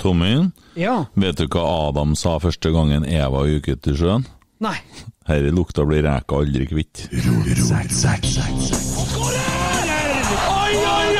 Tommy, Ja. vet du hva Adam sa første gangen Eva gikk ut i sjøen? Nei. Herre lukta blir reka aldri kvitt. Oi, oi, oi,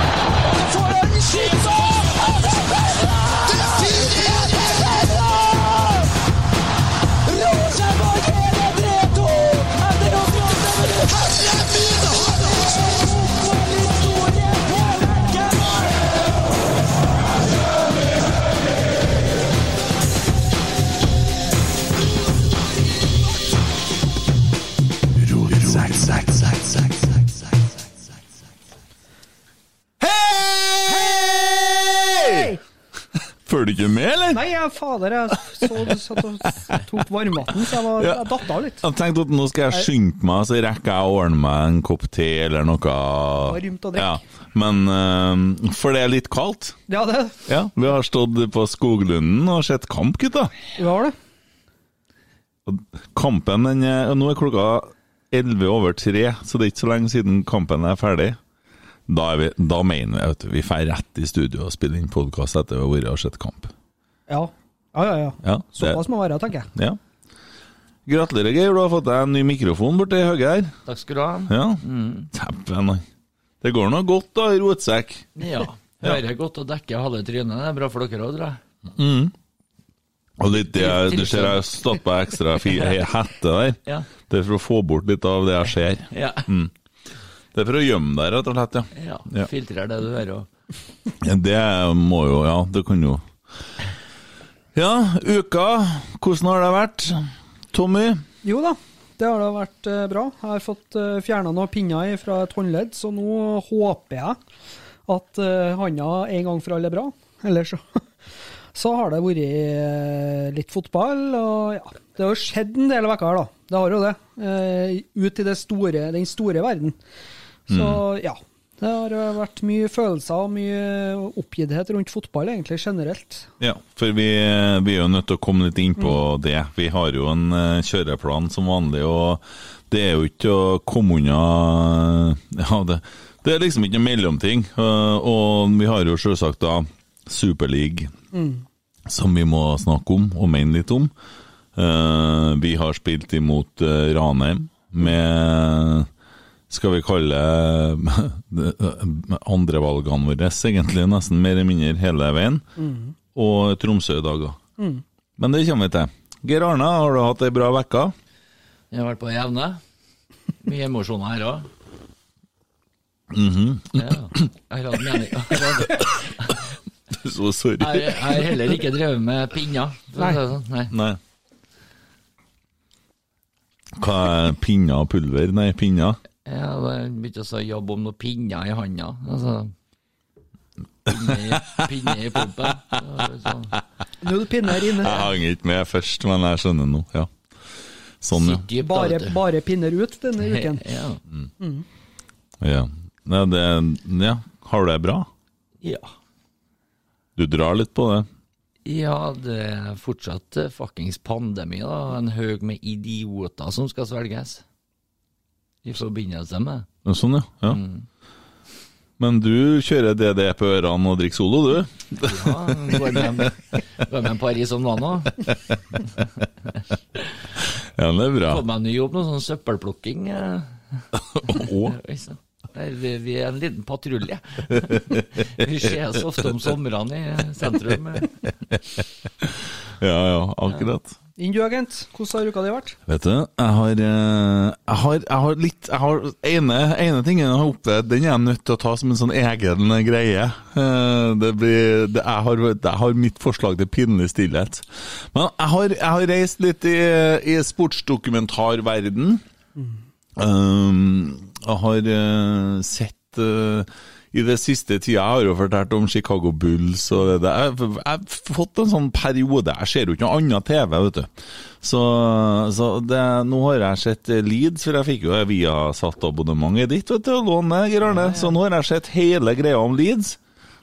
Med, eller? Nei, jeg, fader, jeg så satt og tok varmvann, så jeg, var, Ja. jeg datt av litt. Jeg tenkte at nå skal jeg skynde meg, så rekker jeg å ordne meg en kopp te eller noe. Varmt å drikke. Ja. Men eh, For det er litt kaldt. Ja, det Ja, Vi har stått på Skoglunden og sett kamp, gutta. vi har det. Kampen den er, Nå er klokka 11 over 3, så det er ikke så lenge siden kampen er ferdig. Da, er vi, da mener vi at vi drar rett i studio og spiller inn podkast etter å ha vært og sett kamp. Ja. Ja, ja, ja. Ja, det, Såpass må være, tenker jeg. ja. Gratulerer, Geir. Du har fått deg en ny mikrofon borti høyre her. Takk skal du ha. Ja. Dæven, han. Det går nå godt, da, i rotsekk. Ja. Hører godt å dekke halve trynet. Det er bra for dere òg, tror jeg. Og litt det, du ser jeg har stått på ekstra fi- he- hette der. Ja. Det er for å få bort litt av det jeg ser. Ja. Det er for å gjemme deg, rett og slett. ja. ja. Ja. Filtrer det du hører òg. Ja, det må jo Ja, det kan jo Ja, uka. Hvordan har det vært? Tommy? Jo da, det har da vært eh, bra. Jeg har fått uh, fjerna noen pinner fra et håndledd, så nå håper jeg at uh, handa en gang for alle er bra. Ellers så Så har det vært eh, litt fotball, og ja Det har jo skjedd en del uker her, da. Det har jo det. Eh, ut i det store, den store verden. Så ja. Det har eh, vært mye følelser og mye oppgitthet rundt fotball, egentlig, generelt. Ja, for vi, vi er jo nødt til å komme litt inn på det. Vi har jo en eh, kjøreplan som vanlig, og det er jo ikke å komme unna Ja, det, det er liksom ikke noen mellomting. eh, Og vi har jo selvsagt da Superleague, som vi må snakke om og mene litt om. Eh, vi har spilt imot Ranheim med skal vi kalle det, andrevalgene våre, egentlig nesten mer eller mindre hele veien, og Tromsø i dag. da. Men det kommer vi til. Geir Arne, har du hatt ei bra uke? Jeg har vært på jevne. Mye emosjoner her òg. Mhm. ja. Jeg har hatt mening. Så sorry. Jeg har heller ikke drevet med pinner. det sånn. Nei. Nei. Hva er pinner og pulver? Nei, pinner. Jeg begynte begynt å jobbe jobb om noen pinner i handa. Altså, pinne i, pinne i pumpen. Sånn. Nå er det pinner inne. Jeg hang ikke med først, men jeg skjønner nå. Ja. Sånn, ja. Dypt, Bare, bare pinner ut denne uken. Ja. ja. Nei, det, ja. Har du det bra? ja. Du drar litt på det? Ja, det er fortsatt fuckings pandemi, da. En haug med idioter som skal svelges. I forbindelse med Sånn, ja. ja. Men du kjører DD på ørene og drikker Solo, du? Ja, går med, går med en Paris om dagen òg. Ja, det er bra. Fått meg ny jobb, noe sånn søppelplukking. Nei, Vi, vi er en liten patrulje. Vi ses ofte om somrene i sentrum. ja, ja, akkurat. Inn du, agent. Hvordan har uka di vært? Vet du, jeg har, eh, jeg har, jeg har litt jeg har, ene, ene tingen jeg har opplevd, den er jeg nødt til å ta som en sånn egen greie. Eh, Det blir, det, jeg, har, mitt forslag til pinlig stillhet. Men jeg har, reist litt i, i sportsdokumentarverden. Um, jeg har uh, sett eh, i det siste tida Jeg har jo fortalt om Chicago Bulls og det der. Jeg, har fått en sånn periode Jeg ser jo ikke noe annet TV, vet du. Så, så det, nå har jeg sett Leeds, for jeg fikk jo via satt abonnementet ditt, vet du, og låne, Geir Arne. Så nå har jeg sett hele greia om Leeds.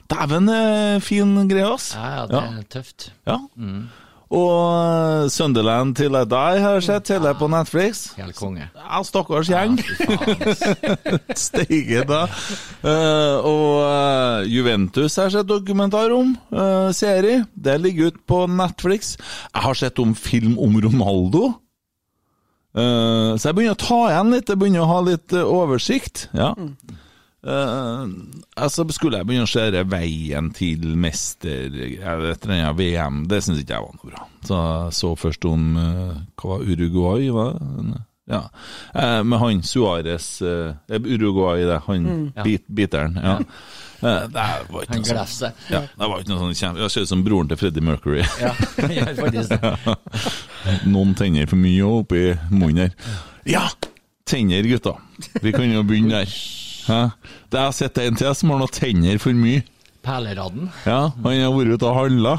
Dæven, eh, fin greie, ass. Ja, ja, det er tøft. Ja. Og eh, Sunderland til I Die har jeg sett hele på Netflix. Helt konge. Ja, stakkars gjeng. Faen. Da. Uh, og eh, Juventus har jeg sett dokumentar om. uh, serie. Det ligger ute på Netflix. Jeg har sett om film om Ronaldo. Uh, så jeg begynner å ta igjen litt. Jeg begynner å ha litt oversikt. Ja. Eh, altså Skulle jeg begynne å skjære veien til mester jeg denne VM, det syns ikke jeg var noe bra. Så jeg så først om uh, hva var Uruguay, var? Ja. Uh, med han Suárez eh, Uruguay, det. Han mm. bit, biteren. Ja. Det var ikke noe sånn ja, det var ikke noe sånn kjempe... Jeg ser ut som broren til Freddie Mercury. Ja. Noen tenner for mye oppi munnen her. Ja! Tenner, gutta. Vi kan jo begynne der. Hæ? Det jeg har sett en til som har noen tenner for mye. Perleradden. Ja, Han har vært ute og handla.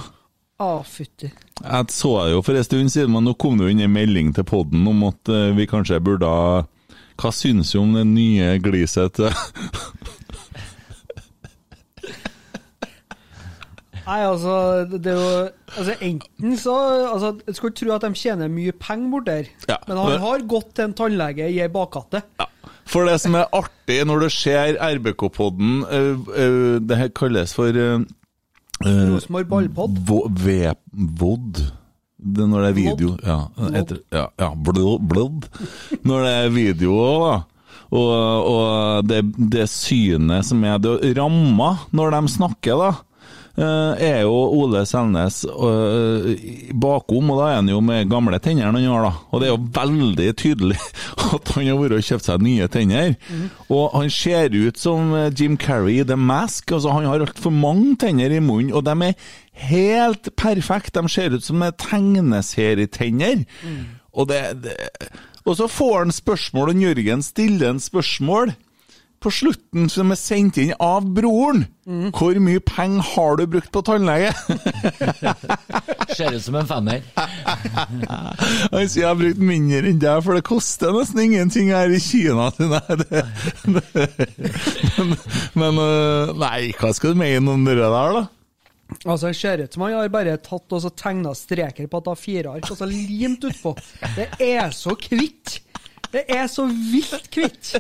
Å, fytti. Jeg så det jo for en stund siden, men nå kom det jo inn en melding til podden om at eh, vi kanskje burde ha Hva syns du om det nye gliset til Nei, altså, det er jo altså, Enten så altså, Jeg skulle tro at de tjener mye penger bort der, Ja, men han har gått til en tannlege i ei bakgate. Ja. For det som er artig når du ser RBK-podden, øh, det her kalles for øh, Rosenborg ballpod. VOD. Det når det er video. Ja, etter, ja, ja blod, blod. Når det er video òg, da. Og, og det, det synet som er det ramma når de snakker, da. Eh, er jo Ole Selnes eh, bakom, og da er han jo med gamle tennene han har, da. Og det er jo veldig tydelig at han har vært og kjøpt seg nye tenner. Og han ser ut som eh, Jim Carrey i The Mask. altså Han har altfor mange tenner i munnen, og de er helt perfekte. De ser ut som tegneserietenner. Mm. Og det, det Og så får han spørsmål, og Jørgen stiller en spørsmål på slutten som er sendt inn av broren. Hvor mye penger har du brukt på tannlege? Ser ut som en femmer. Han sier jeg har brukt mindre enn deg, for det koster nesten ingenting her i Kina. Nei, det, det, men, men øh, nei, hva skal du mene om det der, da? Altså, Det ser ut som han har bare tatt og så tegna streker på et A4-ark og så limt utpå. Det er så kvitt! Det er så vilt kvitt!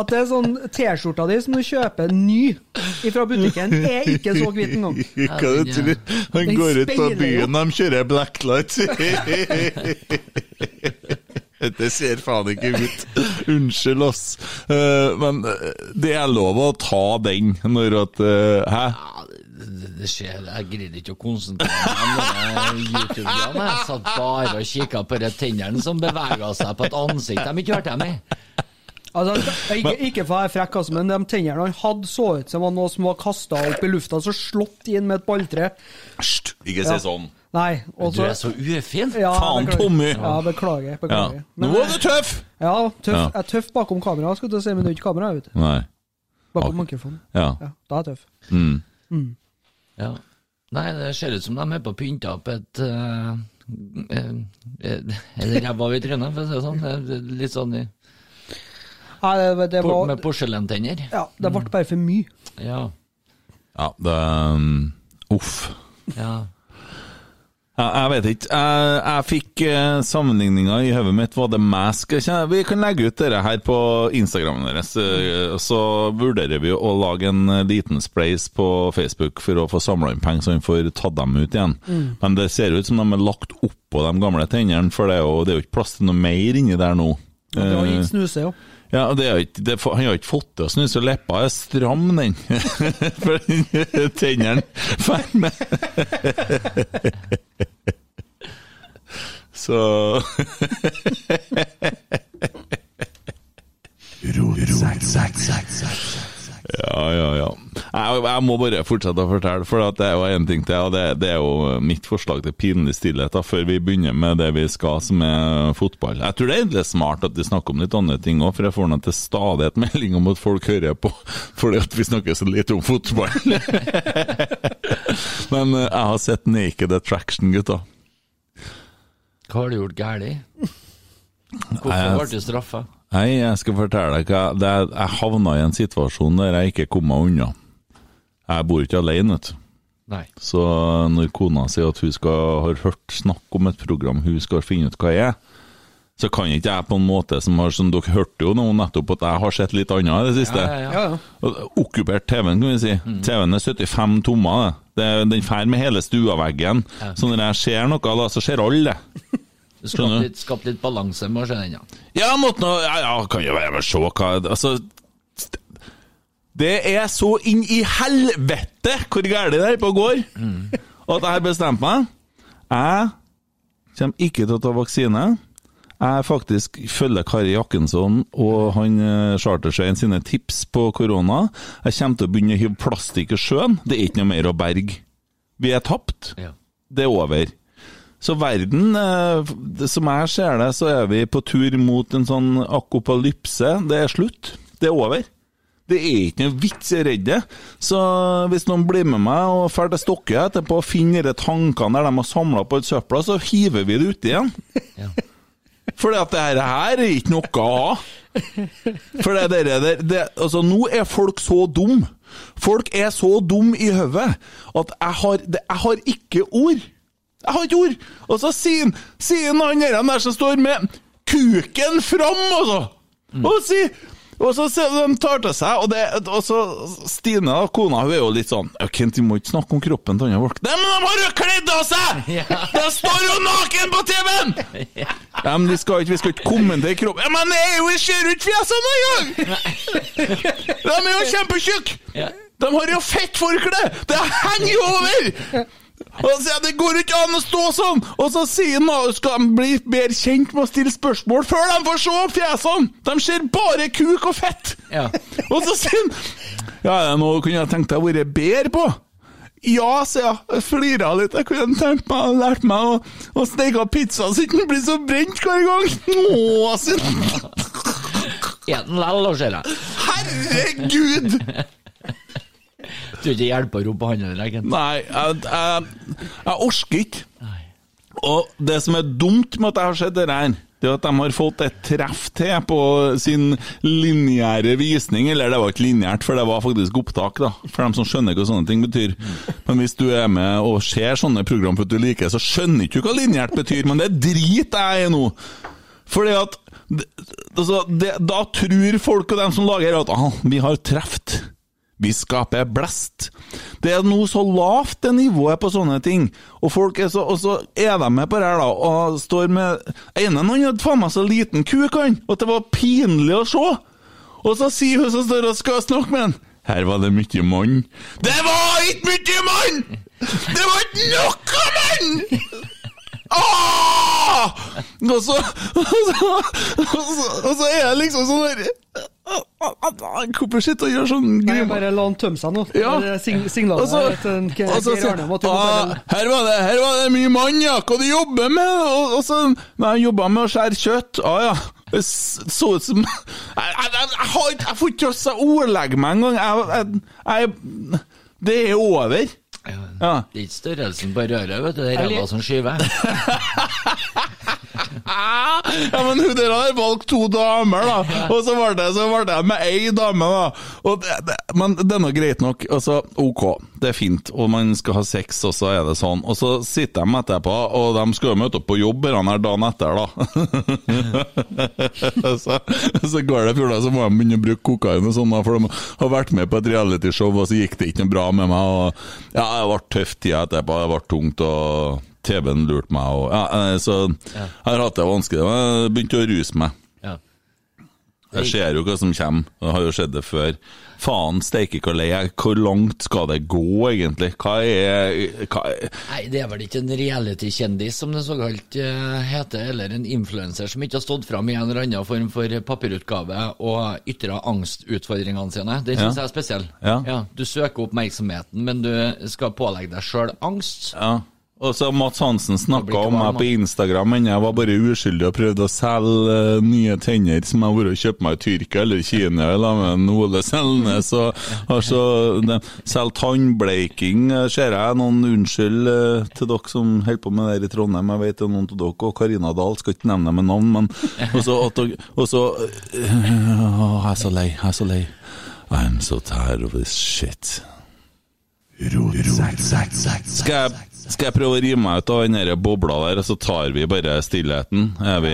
At det er sånn T-skjorta di som du kjøper ny fra butikken, er ikke så hvit engang. Hva du tror? Han går ut på byen, de kjører blacklight. Det ser faen ikke ut. Unnskyld, ass. Eh, Men eh, det er lov å ta den når at eh, Hæ? Ja, det, det skjer, jeg greide ikke å konsentrere meg om det YouTube-greiene. Jeg satt bare og kikka på de tennene som bevega seg på et ansikt de ikke hørte dem med. Altså, ikke, ikke for å være frekk, altså, men de tennene han hadde, så ut som var noe som var kasta opp i lufta, så slått inn med et balltre. Hysj, ikke si Ja. sånn. Nei. også, Du er så ufin. Ja, Faen. Tommy. Ja, beklager. Ja. beklager. Nå er var du tøff! ja, tøff, jeg er tøff bakom kamera, skal du si, men det er ikke kamera, vet du. Nei. Bakom Ok. mikrofonen. Ja. Ja, da er jeg tøff. Mm. Ja. Nei, det ser ut som de er på å pynte opp et uh, ræva i trynet, for å si det sånn. Litt sånn i, Nei, det, det var med porselentenner. Ja, det ble bare for mye. Ja. Ja, det um, Uff. ja. Ja, jeg vet ikke. Jeg, jeg fikk uh, sammenligninga i hodet mitt. Var det Mask? Vi kan legge ut dette her på Instagrammen deres. eh, Så vurderer vi å lage en eh, liten sprays på Facebook for å få samla inn penger, så vi får tatt dem ut igjen. Men det ser ut som de er lagt oppå de gamle tennene, for det er jo, det er jo ikke plass til noe mer inni der nå. Ja, Det har Eh, gitt snuse, jo. ja, det er ikke, det, Han har ikke fått til å snu, så leppa er stram, den. For tennene faller med. Så Ja, ja, ja. Jeg, jeg må bare fortsette å fortelle, for det er jo en ting til. og det, det er jo mitt forslag til pinlig stillhet da, før vi begynner med det vi skal, som er fotball. Jeg tror det er egentlig smart at vi snakker om litt andre ting òg, for jeg får nå til stadighet melding om at folk hører på fordi at vi snakker så lite om fotball. Men eh, jeg har sett Naked Attraction, gutta. Hva har du gjort galt? Hvorfor ble du straffa? Nei, jeg skal fortelle deg hva det er, Jeg havna i en situasjon der jeg ikke kom meg unna. Jeg bor ikke alene, vet du. Nei. Så når kona sier at hun skal, har hørt snakk om et program hun skal finne ut hva jeg er, så kan ikke jeg på en måte som har Som Dere hørte jo nå nettopp at jeg har sett litt annet i det siste. Ja, ja, ja. Ja, ja. Okkupert TV-en, kan vi si. TV-en er 75 tommer. det. Det, den fer med hele stueveggen. Så når jeg ser noe, da, så ser alle det. Du? litt, skapt litt balanse med å se den, ja. Ja, måtte nå Ja, ja, kan jo være med å se hva Altså Det er så inn i helvete hvor gærent det er på går, at jeg har bestemt meg. Jeg kommer ikke til å ta vaksine. Jeg faktisk følger Kari Jakkensson og han eh, Chartersveien sine tips på korona. Jeg kommer til å begynne å hive plastikk i sjøen. Det er ikke noe mer å berge. Vi er tapt. ja. Det er over. Så verden, eh, som jeg ser det, så er vi på tur mot en sånn akopalypse. Det er slutt. Det er over. Det er ikke noe vits i å redde det. Så hvis noen blir med meg og drar til Stokke etterpå og finner de tankene der de har samla på et søpla, så hiver vi det uti igjen. Ja. For at det her er ikke noe å ha. For det, der, det, det, altså, nå er folk så dum. Folk er så dum i hodet at jeg har, jeg har ikke ord. Jeg har ikke ord! Og så sier han- han der, der som står med kuken fram, altså! Og sier og så ser de tar til seg, og, det, og så Stine, da, kona, hun er jo litt sånn «Ja, Kent, vi må ikke snakke om kroppen til andre folk. Nei, men de har jo kledd av seg! De står jo naken på TV-en! Ja, men vi skal ikke, vi skal ikke kommentere kroppen Ja, Men jeg ser jo ikke fjesene engang! De er jo kjempetjukke! Ja. De har jo fettforkle! Det henger jo over! Og så sier jeg, Det går ikke an å stå sånn! Og så sier han da, skal de bli bedre kjent med å stille spørsmål før de får se fjesene! De ser bare kuk og fett! Ja. Og så sier han Ja, er det noe kunne jeg tenkt deg å være bedre på? Ja, sier jeg. Jeg flira litt. Jeg kunne tenkt meg å lært meg å, å steke pizza så den blir så brent hver gang. Nå, sier han. Herregud! Tror ikke hjelpe å rope han eller egentlig? Nei, jeg, jeg, jeg orsker ikke. Og det som er dumt med at jeg har sett det her, det er at de har fått et treff til på sin lineære visning. Eller det var ikke lineært, for det var faktisk opptak, da. For dem som skjønner hva sånne ting betyr. Men hvis du er med og ser sånne program for at du liker, så skjønner ikke hva lineært betyr. Men det driter jeg i nå. Fordi at altså, det, Da tror folk og dem som lager at ah, vi har truffet. Vi skaper blest. Det er nå så lavt det nivået på sånne ting. Og folk er så, og så er de med på det her, da, og står med ene han hadde faen meg så liten kuk, han, at det var pinlig å se. Og så sier hun som står og skal snakke med han Her var det mye mann. Det var ikke mye mann! Det var ikke noe mann! Åh! Og så, og så, og så, er jeg liksom sånn der Hvorfor sitter og gjør sånn Nei, grim? bare la han tømme seg nå. Ja. Bare Sing, signaler Og så- til en og så sier Arne om at du må ah, her, var det, her var det mye mann, ja. Hva du jobber med? Og, og så Nei, jeg jobba med å skjære kjøtt. Å ja. Det så ut som jeg, jeg, jeg får ikke til å ordlegge meg engang. Jeg, jeg, jeg, det er over. Ja. Det er ikke størrelsen på røret, vet du. Det er ræva som skyver. Ja, men hun der har valgt to damer, da. Og så ble jeg, så ble det med ei dame, da. Og det, det, men det er nå greit nok. Altså, ok, det er fint, og man skal ha sex, og så er det sånn. Og så sitter de etterpå, og de skal jo møte opp på jobb her dagen etter, da. så, så går det fjorda, så må de begynne å bruke kokain og sånn, for de har vært med på et realityshow, og så gikk det ikke noe bra med meg. Og, ja, det ble tøff tid etterpå, det ble tungt. og... TV-en lurte meg, og ja, eh, så jeg hadde hatt det vanskelig. Jeg begynte å ruse meg. Ja. Jeg ser jo hva som kommer, det har jo skjedd det før. Faen steike hvor lei jeg. Hvor langt skal det gå, egentlig? Hva er, hva er Nei, det er vel ikke en reality-kjendis, som det såkalt eh, heter, eller en influenser som ikke har stått fram i en eller annen form for papirutgave og ytra angstutfordringene sine. Det syns Ja. jeg er spesiell. Ja. Du søker oppmerksomheten, men du skal pålegge deg sjøl angst. Ja. Og så Mats Hansen snakka om meg på Instagram, men jeg var bare uskyldig og prøvde å selge eh, nye tenner som jeg har vært og kjøpt meg i Tyrkia eller Kina eller med en Ole Selnes. Og, og så tannbleiking eh, ser jeg. Noen unnskyld eh, til dere som holder på med det her i Trondheim. Jeg vet det er noen av dere, og Karina Dahl, skal ikke nevne dem med navn, men Og så Jeg er så lei, jeg er så lei. I'm so tired of this shit. Skal jeg, skal jeg prøve å rive meg ut av den bobla der, og så tar vi bare stillheten? Er vi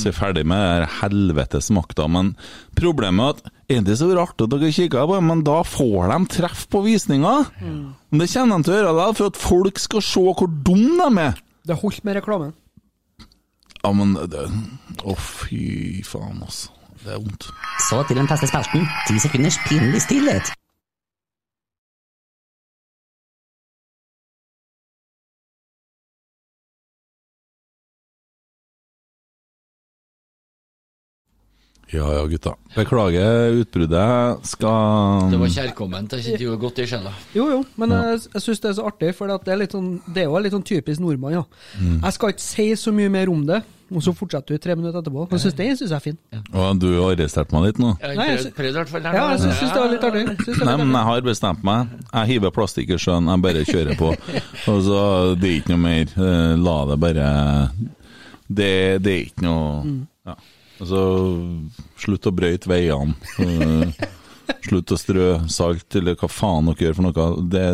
så ferdig med den helvetes makta? Men problemet er at er det så rart at dere kikker på det, men da får de treff på visninga. Mm. det kommer de til å gjøre for at folk skal se hvor dum de er. Det holdt med reklamen. Ja, men det Å, fy faen, altså. Det er vondt. Så til den feste spalten. Ti sekunders pinlig stillhet. Ja ja, gutta. Beklager utbruddet. Skal Det var kjærkomment. Det sitter jo godt i sjela. Jo, jo, men jeg, jeg syns det er så artig, for det er, litt sånn, det er jo litt sånn typisk nordmann. Ja. Jeg skal ikke si så mye mer om det, og så fortsetter du tre minutter etterpå. Men synes det syns jeg er fin. Å, du har arrestert meg litt nå? Nei, jeg prøvd, prøvd i hvert fall. Ja, jeg syns det var litt artig. Nei, men jeg har bestemt meg. Jeg hiver plastikk i sjøen, jeg bare kjører på. Og så Det er ikke noe mer. Eh, La det bare Det, det er ikke noe ja. Altså, slutt å brøyte veiene. Eh, Slutt å strø salt, eller hva faen dere gjør for noe. Det,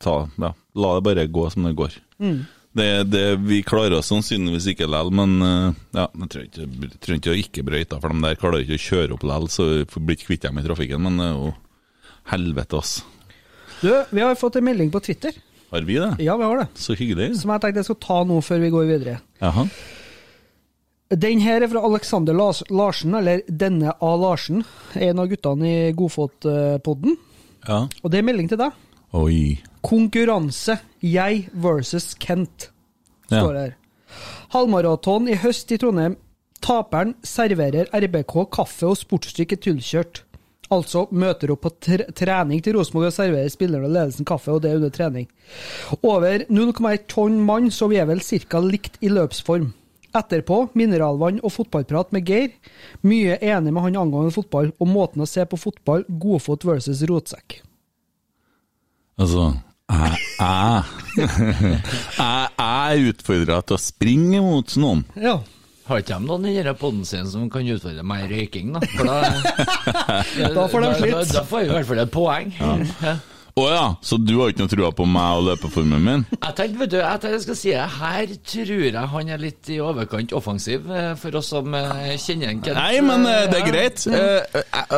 ta, ja. La det bare gå som det går. Det, det, vi klarer oss sannsynligvis ikke likevel, men eh, ja, jeg tror ikke, jeg trenger ikke å ikke brøyte, for de der klarer ikke å kjøre opp likevel, så vi blir ikke kvitt dem i trafikken. Men det er jo helvete, ass. Du, vi har fått en melding på Twitter. Har vi det? Ja, vi har det. Så hyggelig. Som jeg tenkte jeg skulle ta nå før vi går videre. Jaha. Den her er fra Alexander Lars Larsen, eller Denne A. Larsen. En av guttene i Godfot-podden. Ja. Og det er melding til deg. Oi. Konkurranse. Jeg versus Kent, Ja. står her. Halvmaraton i høst i Trondheim. Taperen serverer RBK kaffe og sportsdrikk tilkjørt. Altså møter opp på tre trening til Rosenborg og serverer spillerne og ledelsen kaffe, og det er under trening. Over 0,1 tonn mann, så vi er vel ca. likt i løpsform. Etterpå mineralvann og fotballprat med Geir. Mye enig med han angående fotball og måten å se på fotball, Godfot versus rotsekk. Altså Jeg er utfordra til å springe mot noen. Ja. Har ikke de noen i denne poden sin som kan utfordre meg i røyking, da? For da, Da får de da, slitt. da, da får vi i hvert fall et poeng. Ja. Å ja, så du har ikke noe trua på meg og løpeformen min? Jeg tenkte, vet du, jeg tenkte jeg skal si det. Her tror jeg han er litt i overkant offensiv, eh, for oss som eh, kjenner en Kent. Nei, men eh, det er greit.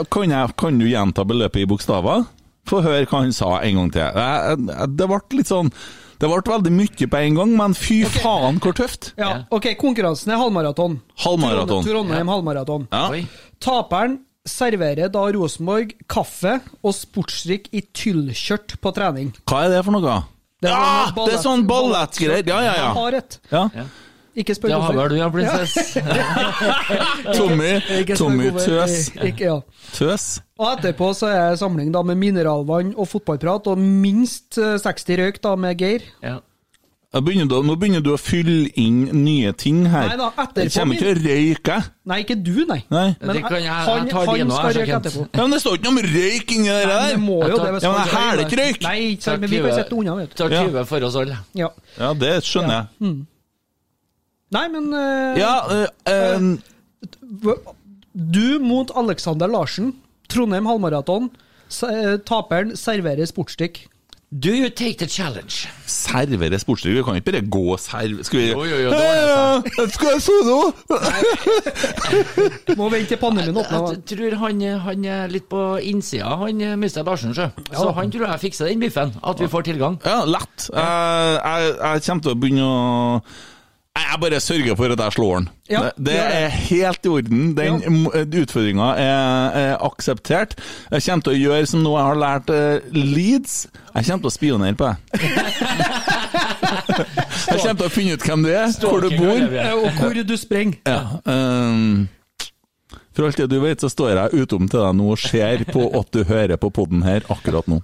Kan, jeg, kan du gjenta beløpet i bokstaver? Få høre hva han sa en gang til. Det ble litt sånn Det ble veldig mye på en gang, men fy faen hvor tøft! Ja, ok, konkurransen er halvmaraton. Halvmaraton. Trondheim, Trondheim halvmaraton. Ja. Taperen serverer da Rosenborg kaffe og sportsdrikk i tyllkjørt på trening. Hva er det for noe? Det er ja, sånn ballett- det er sånn ballettgreier! Ja, ja, Jeg ja. har et. ja. Ikke spør Det har vel du, ja, prinsesse. Tommy, Tommy. Tøs. Ikke, ja. Tøs. Og etterpå så er samling da med mineralvann og fotballprat, og minst eh, 60 røyk da med Geir. Ja. Jeg begynner da, nå begynner du å fylle inn nye ting her. Nei da, etterpå Jeg kommer ikke til å røyke, jeg. Nei, ikke du, nei. Nei. Det kan jeg- jeg han, tar han skal røyke etterpå. Ja, men det står ikke noe om røyk inni det der! det må jo Jeg det. Ja, men er det ikke røyk. Nei, ikke sant, men vi kan sitte unna, vet du. Tar 20 for oss alle. Ja. Ja, det skjønner jeg. Nei, men uh, Ja, uh, uh, Du mot Alexander Larsen. Trondheim halvmaraton. Taperen serverer sportsdrikk. Do you take the challenge? servere sportsdrikk. Vi kan ikke bare gå og serve Skal vi Jo, jo, jo, det ja, Skal jeg så nå? Må vente til pandemien åpner. Jeg tror han, han er litt på innsida, han mister Mr. Larsen. sjø. Så han tror jeg fikser den biffen, at vi får tilgang. Ja, lett. Jeg, jeg, jeg kommer til å begynne å Jeg bare sørger for at jeg slår den. Ja, det, det er helt i orden. Den Ja. utfordringa er, er akseptert. Jeg kommer til å gjøre som noe jeg har lært uh, Leeds. Jeg kommer til å spionere på deg. jeg kommer til å finne ut hvem du er, hvor du bor. Og hvor du springer. Ja, ehm, for alt det du vet, så står jeg utom til deg nå og ser på at du hører på podden her akkurat nå.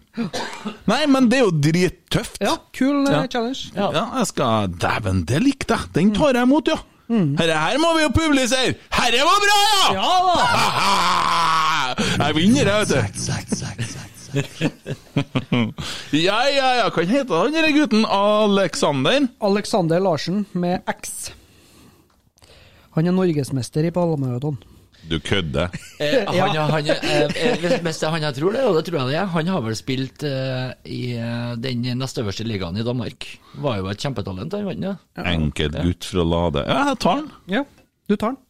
Nei, men det er jo drittøft. Ja, kul eh, Ja. challenge. Ja, jeg skal Dæven, det likte jeg! Den tar jeg imot, ja! Herre her må vi jo publisere! Herre var bra, ja! Ja da! Jeg vinner, jeg, vet du. ja, ja, ja. Hva heter han denne gutten? Alexander? Alexander Larsen med X. Han er norgesmester i palmaraton. Du kødder. Eh, han, han, eh, hvis, hvis det er han jeg tror det, og det tror jeg det er, han har vel spilt eh, i eh, den neste øverste ligaen i Danmark. Var jo et kjempetalent, han vant ja. Enkelt gutt fra Lade. Ja, jeg tar den. Ja, du tar den.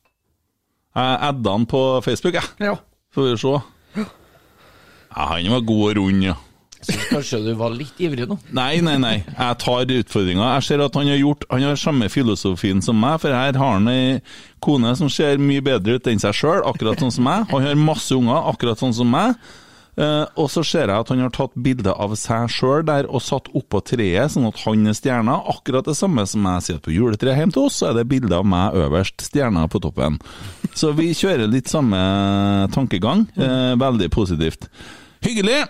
Jeg adda han på Facebook, jeg. Ja. Får vi se. Ja, han var god og rund, ja. Så kanskje du var litt ivrig nå? Nei, nei, nei. Jeg tar utfordringa. Jeg ser at han har gjort Han har samme filosofien som meg, for her har han ei kone som ser mye bedre ut enn seg sjøl, akkurat sånn som meg. Han har masse unger, akkurat sånn som meg. Uh, og så ser jeg at han har tatt bilde av seg sjøl der og satt oppå treet, sånn at han er stjerna. Akkurat det samme som jeg sier på juletreet hjemme til oss, så er det bilde av meg øverst, stjerna på toppen. Så vi kjører litt samme tankegang. Uh, veldig positivt. Hyggelig!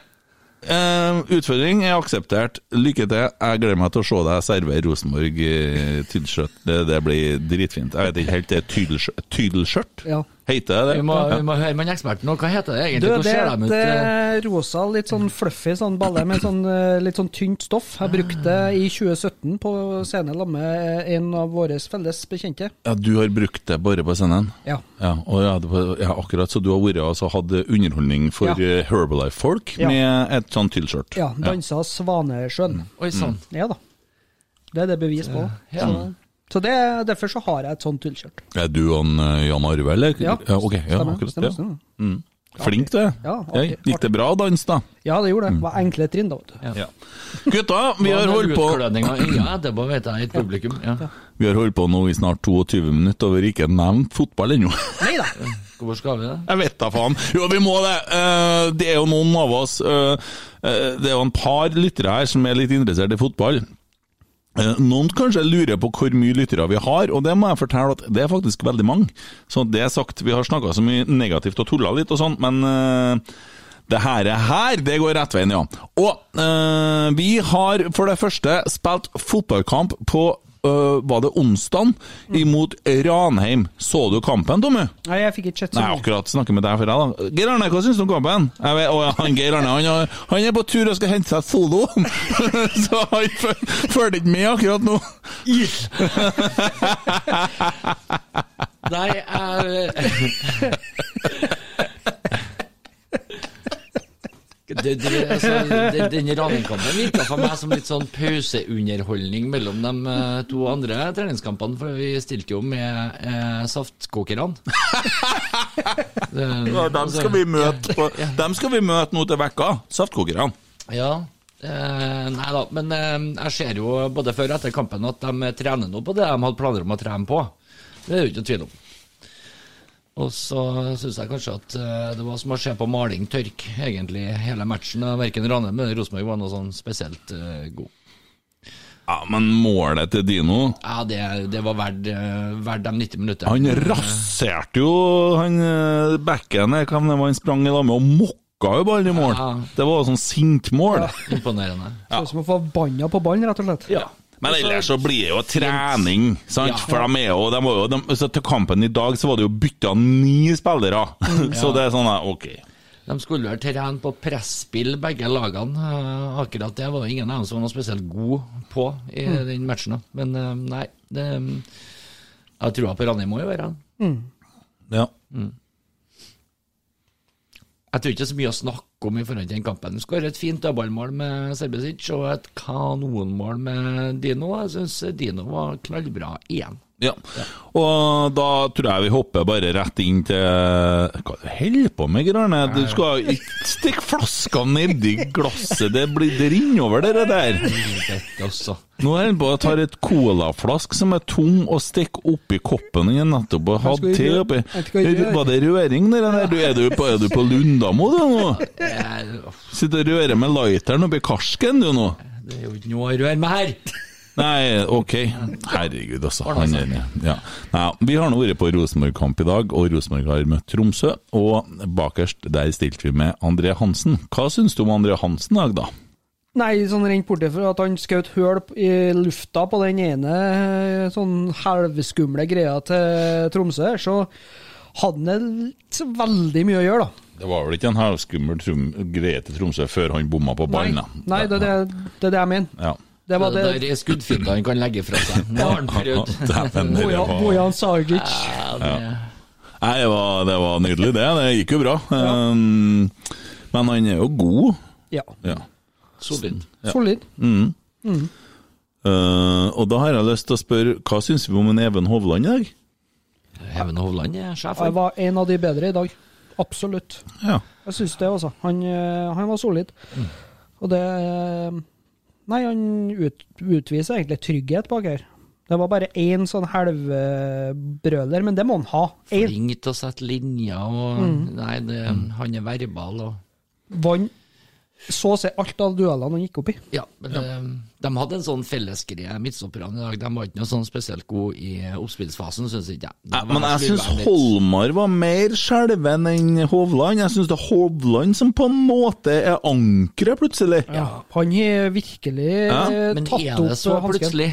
Eh, utfordring er akseptert. Lykke til. Jeg gleder meg til å se deg servere Rosenborg uh, tydelskjørt. Det, det blir dritfint. Jeg vet ikke helt, det er tydelskjørt? Ja. Heter det det? Vi må, Ja. vi må høre med en ekspert nå. Hva heter det Du, egentlig? Du, det er et eh? eh, rosa, litt sånn fluffy sånn balle med sånn, eh, litt sånn tynt stoff. Jeg brukte det i 2017 på scenen sammen med en av våre felles bekjente. Ja, du har brukt det bare på scenen? Ja. Ja, og ja, det ja, akkurat så du har vært og hatt underholdning for Ja. Herbalife-folk Ja. med et sånt tyllskjørt? Ja, dansa Svanesjøen. Oi sann. Ja da. Det er det bevis på. Ja. Så, så det, derfor så har jeg et sånt tullkjørt. Er du og eh, Jan Arve, eller? Ja. ok, ja, Stemmer, akkurat stemmer, det. stemmer. Mm. Flink, du. Ja, Ja, artig, Gikk det bra å danse, da? Ja, det gjorde det. Det var enkle trinn, da. vet du. Ja. Gutta, vi har holdt på Ja, det bare vet jeg, et publikum. Ja. Vi har holdt på nå i snart 22 minutter og vi har ikke nevnt fotball ennå. Nei da. Hvorfor skal vi det? Jeg vet da faen. Jo, vi må det. Eh, Det er jo noen av oss eh, eh, Det er jo en par lyttere her som er litt interessert i fotball. Eh, Noen kanskje lurer på hvor mye lyttere vi har, og det må jeg fortelle at det er faktisk veldig mange. Så det er sagt, vi har snakka så mye negativt og tulla litt og sånn, men uh, det her, er her, det går rett veien, ja. Og uh, vi har for det første spilt fotballkamp på eh, var det onsdag imot Ranheim. Så du kampen, Tommy? Nei, jeg fikk ikke sett så Nei, akkurat snakker med deg for deg, da. Geir Arne, hva syns du om kampen? Jeg vet, å, han Geir Arne han, han er på tur og skal hente seg solo, så han fø- følger ikke med akkurat nå. Nei, jeg det, det, altså, det, Den Ranheim-kampen virka for meg som litt sånn pauseunderholdning mellom de eh, to andre treningskampene, for vi stilte jo med eh, saftkokerne. Ja, dem skal vi møte på, dem skal vi møte nå til vekka, saftkokerne. Ja. Eh, nei da, men eh, jeg ser jo både før og etter kampen at de trener nå på det de hadde planer om å trene på. Det er det jo ikke tvil om. Og så syns jeg kanskje at eh, det var som å se på maling tørk, egentlig, hele matchen. Verken Ranheim eller Rosenborg var noe sånn spesielt uh, god. Ja, men målet til Dino Ja, det, det var verdt eh, verdt de 90 minuttene. Han raserte jo han backen der, hvem det var han sprang i lag med, og mokka jo ballen i mål. Ja. Det var sånn sint mål. Ja. Imponerende. Sånn som å få banna på ballen, rett og slett. Ja. Men ellers så blir det jo trening, sant? Ja. For de er jo, de var jo de, så Til kampen i dag så var det jo bytta ni spillere. så det er sånn, ok. De skulle vel trene på presspill, begge lagene. Eh, Akkurat det var ingen av dem som var spesielt god på i den matchen. Men eh, nei, det, jeg tror på Ranheim må jo være han. Ja. Jeg tror ikke det er så mye å snakke om i forhold til den kampen. De skårer et fint dødballmål med Serbesic og et kanonmål med Dino. Jeg syns Dino var knallbra igjen. Ja. Og da tror jeg vi hopper bare rett inn til Hva du holder på med, Grane? Du skal ikke stikke flaskene nedi glasset, det, blir, det renner over, det der. Nå er han på å ta et colaflask som er tom, og stikke oppi koppen han nettopp har hatt te oppi. Var det røring, det der? Du, er, du på, er du på Lundamo, du nå? Er, Sitter og rører med lighteren oppi karsken, du nå? det er jo ikke noe å røre med her. Nei, ok. Herregud, altså. Han er, ja. Nei, vi har nå vært på Rosenborg-kamp i dag, og Rosenborg har møtt Tromsø. Og bakerst der stilte vi med André Hansen. Hva syns du om André Hansen i dag, da? Nei, sånn rent borte for at han skjøt høl i lufta på den ene eh, sånn halvskumle greia til Tromsø, så hadde han ikke veldig mye å gjøre, da. Det var vel ikke en halvskummel greie til Tromsø før han bomma på ballen, da. Nei, det er det, det, er det jeg mener. Ja. Det var Det det. der skuddfinta han kan legge fra seg. Nå har han prøvd. Bojan, Sargic. Ja, det, Nei, det var, det var nydelig, det. Det gikk jo bra. Ja. men han er jo god. Ja. Ja. Solid. Solid. Uh, og da har jeg lyst til å spørre, hva syns vi om en Even Hovland i dag? Even Hovland er sjef. Jeg han. var en av de bedre i dag. Absolutt. Ja. Jeg syns det, altså. Han, eh, han var solid. Og det eh, Nei, han ut, utviser egentlig trygghet bak her. Det var bare én sånn halvbrøler, men det må han ha. Flink til å sette linjer og Nei, det, han er verbal og vann så å si alt av duellene han gikk opp i. Ja, men ja. de hadde en sånn fellesgreie, midtstopperne i dag. De var ikke noe sånn spesielt gode i oppspillsfasen, syns ikke jeg. Ja, men jeg syns. Holmar var mer skjelven enn Hovland. Jeg syns det er Hovland som på en måte er ankeret, plutselig. Han har virkelig Ja, hansken. Men tatt er det opp så hansken. plutselig?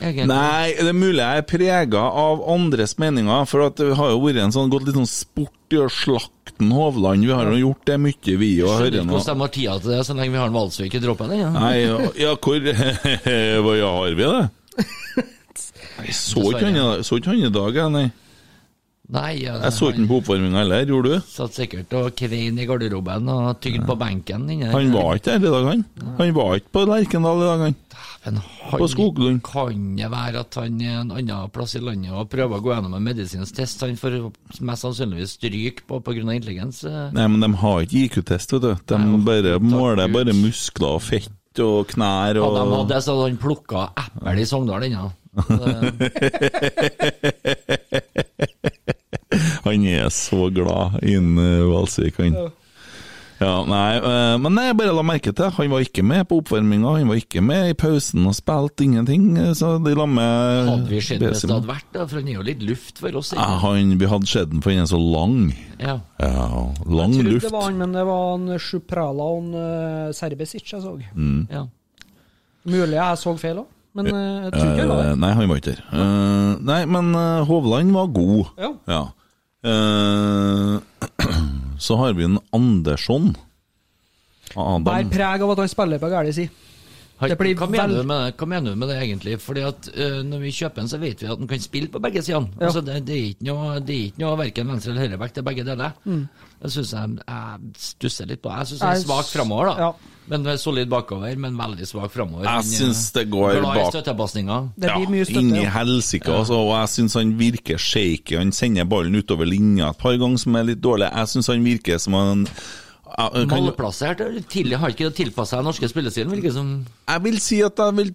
Egentlig. Nei, det er mulig jeg er prega av andres meninger, for det har jo vært en sånn, gått litt sånn sport i å slakte Hovland. Vi har jo gjort det mye, vi, òg. Skjønner ikke hvordan de har tida til det, så lenge vi har en Valsvik i droppen. Ja. Nei, ja, ja hvor Hva ja, har vi det? Jeg så ikke han i dag, jeg, nei. Nei, ja, Jeg så ikke han på oppvarminga heller, gjorde du? Satt sikkert og kvein i garderoben og tygde på benken. inne. Han var ikke der i dag, han. Han var ikke på Lerkendal i dag, han. Men På han Skoglund. kan det være at han er en annen plass i landet og prøver å gå gjennom en medisinsk test. Han får mest sannsynligvis stryk på pga. intelligens. Nei, men de har ikke IQ-test, vet du. De Nei, bare måler bare muskler og fett og knær og ja, de hadde så han plukka eple i Sogndal ennå. Det- Han er så glad innen Valsvik, han. Ja, nei, eh, men jeg bare la merke til Han var ikke med på oppvarminga, han var ikke med i pausen og spilte ingenting. eh, Så de la med Hadde vi sett hvis det hadde vært, det? for han er jo litt luft for oss. Ja, han, vi hadde sett den, for han er så lang. Ja. Ja, lang Jeg trodde det var han, men det var han Sjuprala og han uh, Serbesic jeg så. ja. Mulig jeg så feil òg, men eh, jeg tror ikke det var Eh, det. nei, han var ikke der. Uh, nei, men uh, Hovland var god. Ja. Eh, så har vi en Andersson. Adam. Bær preg av at han spiller på. Det blir hva, mener du med det? hva mener du med det egentlig? Fordi at uh, Når vi kjøper den, så vet vi at den kan spille på begge sidene. Ja. Altså, det, det er ikke noe, det er ikke noe verken venstre eller høyrebekk, det er begge deler. Mm. Det syns jeg jeg stusser litt på. Jeg syns han er Jeg svak framover, da. ja. Men er solid bakover, men veldig svak framover. Jeg syns det går i bak. Det blir mye støtte. Inni ja. altså. Og jeg syns han virker shaky. Han sender ballen utover linja et par ganger som er litt dårlig. Jeg syns han virker som han kan, Malplassert. Tidlig har ikke tilpassa seg norske spillestilen, virker som. Jeg vil si at jeg vil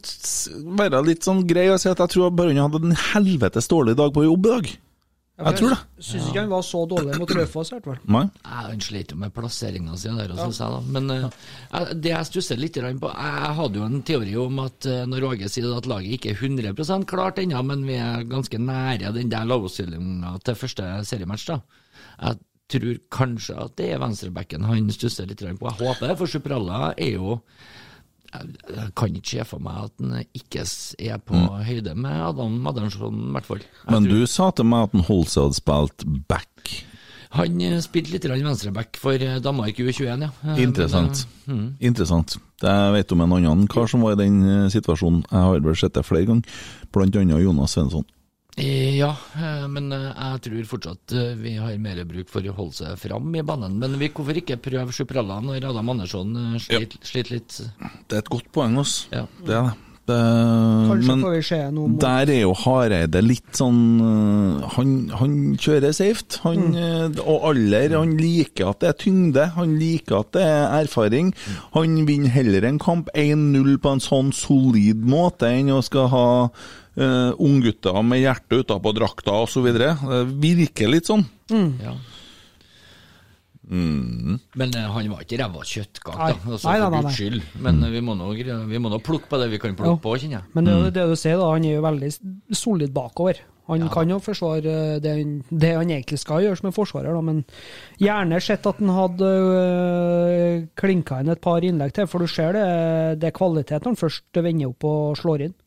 være litt sånn grei og si at jeg tror han hadde en helvetes dårlig dag på jobb i dag. Jeg tror det. Syns ikke han var så dårlig mot Raufoss, i hvert fall. Nei. Han slet jo med plasseringa si der, jeg da. Men jeg- det jeg stusser litt på Jeg hadde jo en teori om at eh, når Åge sier at laget ikke er 100% klart ennå, men vi er ganske nære den der lavstillinga til første seriematch, da. Jeg tror kanskje at det er venstrebacken han stusser litt på. Jeg håper det, for Supralla er jo jeg kan ikke se for meg at han ikke er på høyde med Adam Madernsson, i hvert fall. Men tror- du sa til meg at han holdt seg hadde spilt back. Han eh, spilte litt venstreback for eh, Danmark i U21, ja. Eh, Interessant. men, Interessant. Jeg vet om en annen kar som var i den situasjonen. Jeg har vel sett det flere ganger, annet Jonas Svensson. Eh, Ja, eh, men eh, jeg tror fortsatt vi har mer bruk for å holde seg fram i banen. Men vi, hvorfor ikke prøve Sjupralla når Adam Andersson sliter sliter litt? Det er et godt poeng, altså. Ja. Det er det. Kanskje men får vi se noe mot der er jo Hareide litt sånn Han, han kjører safe. Han, mm. Og alder. Han liker at det er tyngde. Han liker at det er erfaring. Han vinner heller en kamp 1-0 på en sånn solid måte enn å skal ha uh, unggutter med hjertet utapå drakta osv. Det virker litt sånn. Ja. Men uh, han var ikke ræva kjøttkake, da. Altså, Nei, nei, for nei, guds skyld. Men eh, vi må, nå, vi må nå plukke på det vi kan plukke Jo. på, kjenner jeg. Men det er det du sier, da. Han er jo veldig solid bakover. Han kan jo forsvare det, han- det han egentlig skal gjøre som en forsvarer, da, men gjerne sett at han hadde øh, klinka inn et par innlegg til, for du ser det, det er kvalitet når han først vender opp og slår inn.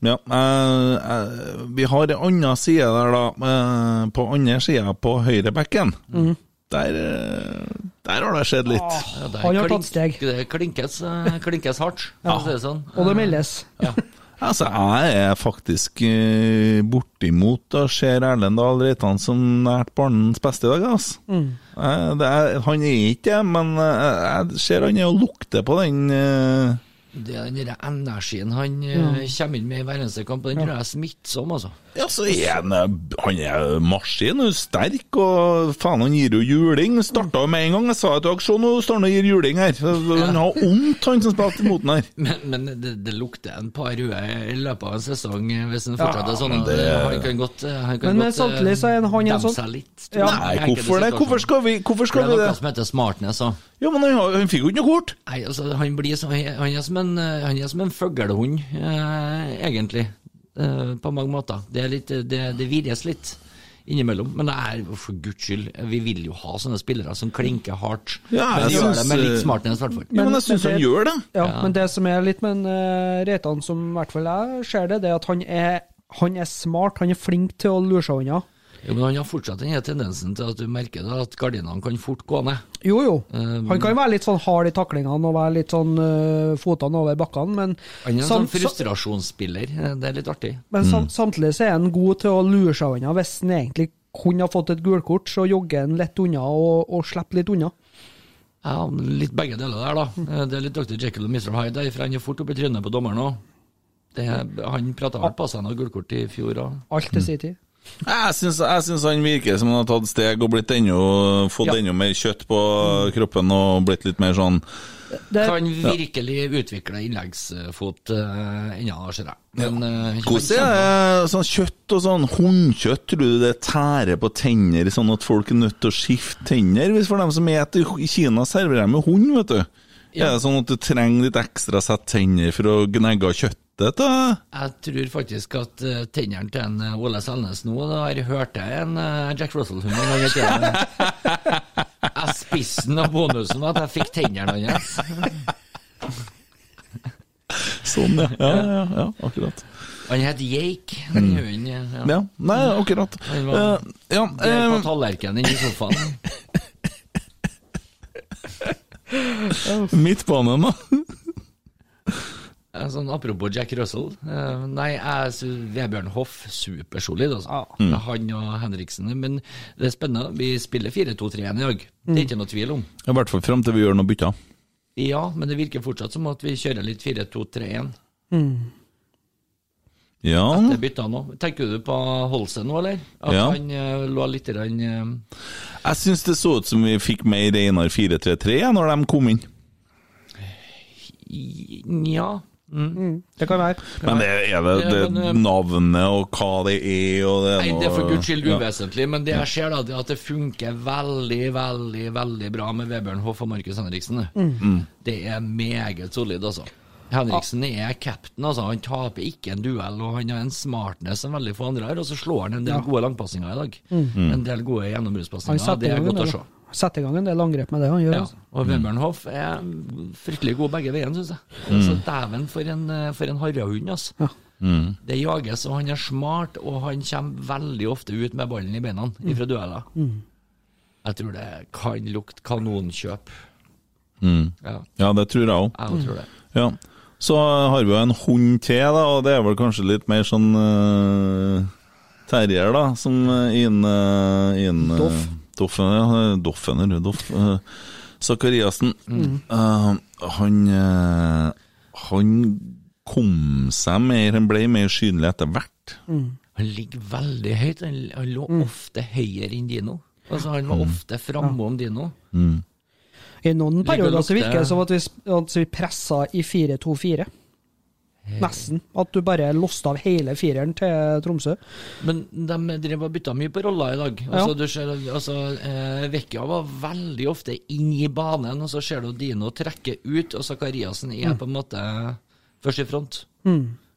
Ja, eh, eh, vi har en annen side der, da. Eh, på andre sida, på høyrebekken. Der, eh, der har det skjedd litt. Ja, det er Han har tatt steg. Det klinkes, klinkes hardt, for å si det sånn. Og det meldes. Ja. Altså, jeg er faktisk bortimot og ser Erlend Dahl Reitan som nært barnens beste i dag, altså. Mm. det er, han er ikke det, men jeg ser han er og lukter på den eh, Det er den energien han ja. kommer inn med i hver eneste kamp, den tror jeg er smittsom, altså. Ja, så er han, han er maskin, er sterk, og faen, han gir jo juling. Starta med en gang. Jeg sa at dere se, nå står han og gir juling her. Så Han har vondt, han som spilte imot den her. Men, men det, det lukter en par røde i løpet av en sesong eh, hvis han fortsetter sånn. men det- Han kan godt, eh, han kan Men, eh, samtidig så er han- han sånn- seg litt. Ja. Nei, hvorfor det? Hvorfor skal vi, hvorfor skal det vi er det? noe som heter smartness òg. Ja, men han, han fikk jo ikke noe kort. Nei, altså, han blir så, han er som en, han er som en fuglehund, eh, egentlig, eh, på mange måter. Det, er litt, det, det virres litt innimellom, men det er for guds skyld, vi vil jo ha sånne spillere som klinker hardt, Ja, men de gjør det med eh, litt smartness, i hvert fall. Ja, men jeg men syns han gjør det. Ja, Ja. men det som er litt med en, eh, Reitan, som i hvert fall jeg ser det, det er at han er, han er smart, han er flink til å lure seg unna. Jo, men han har fortsatt den tendensen til at du merker da, at gardinene kan fort gå ned. Jo, jo. Um, Han kan være litt sånn hard i taklingene og være litt sånn uh, fotene over bakkene, men, Han er en sånn frustrasjonsspiller, eh, det er litt artig. men sam samtidig så er han god til å lure seg unna. Hvis han egentlig kunne ha fått et gulkort, så jogger han lett unna og, og slipper litt unna. Ja, litt begge deler der, da. Eh, Det er litt Dr. Jekyll og Mr. Hyde der, for han er fort oppi trynet på dommeren òg. Han prata vel på seg noe gullkort i fjor òg. Alt til sin tid. Jeg syns, han virker som han har tatt steg og blitt ennå, fått Ja. enda mer kjøtt på kroppen og blitt litt mer sånn Det, Kan virkelig utvikle innleggsfot uh, ennå, ser jeg. Men eh, Hvordan er det sånn kjøtt og sånn hundkjøtt? Tror du det tærer på tenner sånn at folk er nødt til å skifte tenner? Hvis for dem som spiser i Kina, serverer de med hund, vet du. Ja. Er det sånn at du trenger litt ekstra sett tenner for å gnegge kjøttet? Da? Jeg tror faktisk at uh, tennene til en eh, Ole Selnes nå Da har hørt jeg en eh, Jack Russell-hund en gang. Jeg spissen av bonusen at jeg fikk tennene hans. Sånn, ja. Ja, ja, ja akkurat. Han het Jake, den hunden. Ja. Ja, nei, akkurat. Han var- Eh, ja, Der på tallerkenen i sofaen. Midtbanen, da. Eh, Sånn, apropos Jack Russell. eh, nei, jeg Vebjørn Hoff supersolid, altså. Mm. Han og Henriksen. Men det er spennende. Vi spiller 4-2-3-1 i dag. Det er ikke noe tvil om. I hvert fall fram til vi gjør noe bytter. Ja, men det virker fortsatt som at vi kjører litt 4-2-3-1. Ja, Etter bytta nå. Tenker du på Holse nå, eller? At Ja. han uh, lå litt grann, eh, jeg syns det så ut som vi fikk mer Einar 4-3-3 når de kom inn. Nja. Mm. det kan være. Men det er det, det, det eh, navnet og hva det er og det Nei, det er for guds skyld Ja. uvesentlig, men det jeg ser da, er at det funker veldig, veldig veldig bra med Vebjørn Hoff og Markus Henriksen. det. Det er meget solid, altså. Henriksen er cap'n. altså. Han taper ikke en duell, og han har en smartness som veldig få andre har, og så slår han en del Ja. gode langpassinger i dag. En del gode Han gjennombruddspasninger. Det er godt å se. setter i gang en del angrep med det han gjør. Ja, altså. og Hoff er fryktelig god begge veiene, syns jeg. Så dæven for en, eh, for en harrehund, altså. Ja. Det jages, og han er smart, og han kommer veldig ofte ut med ballen i beina ifra dueller. Jeg tror det kan lukte kanonkjøp. Mm. Ja, Ja, det tror jeg òg. Ja. Så har vi jo en hund til, da, og det er vel kanskje litt mer sånn uh, terrier, da, som inn, uh, inn uh, Doff. Doffen, ja. Doffen, eller Doff. Uh, Zakariassen. Uh, han uh, Han kom seg mer, han ble mer synlig etter hvert. Han ligger veldig høyt. Han, lå ofte høyere enn Dino. Altså, han var ofte framme om Dino. I noen perioder så virker det som at vi, at vi pressa i 4-2-4. Nesten. At du bare låste av hele fireren til Tromsø. Men de drev og bytta mye på roller i dag. Ja. Altså, du ser, altså, eh, Vecchia var veldig ofte inn i banen, og så ser du Dino trekke ut, og Zakariassen er på en måte først i front.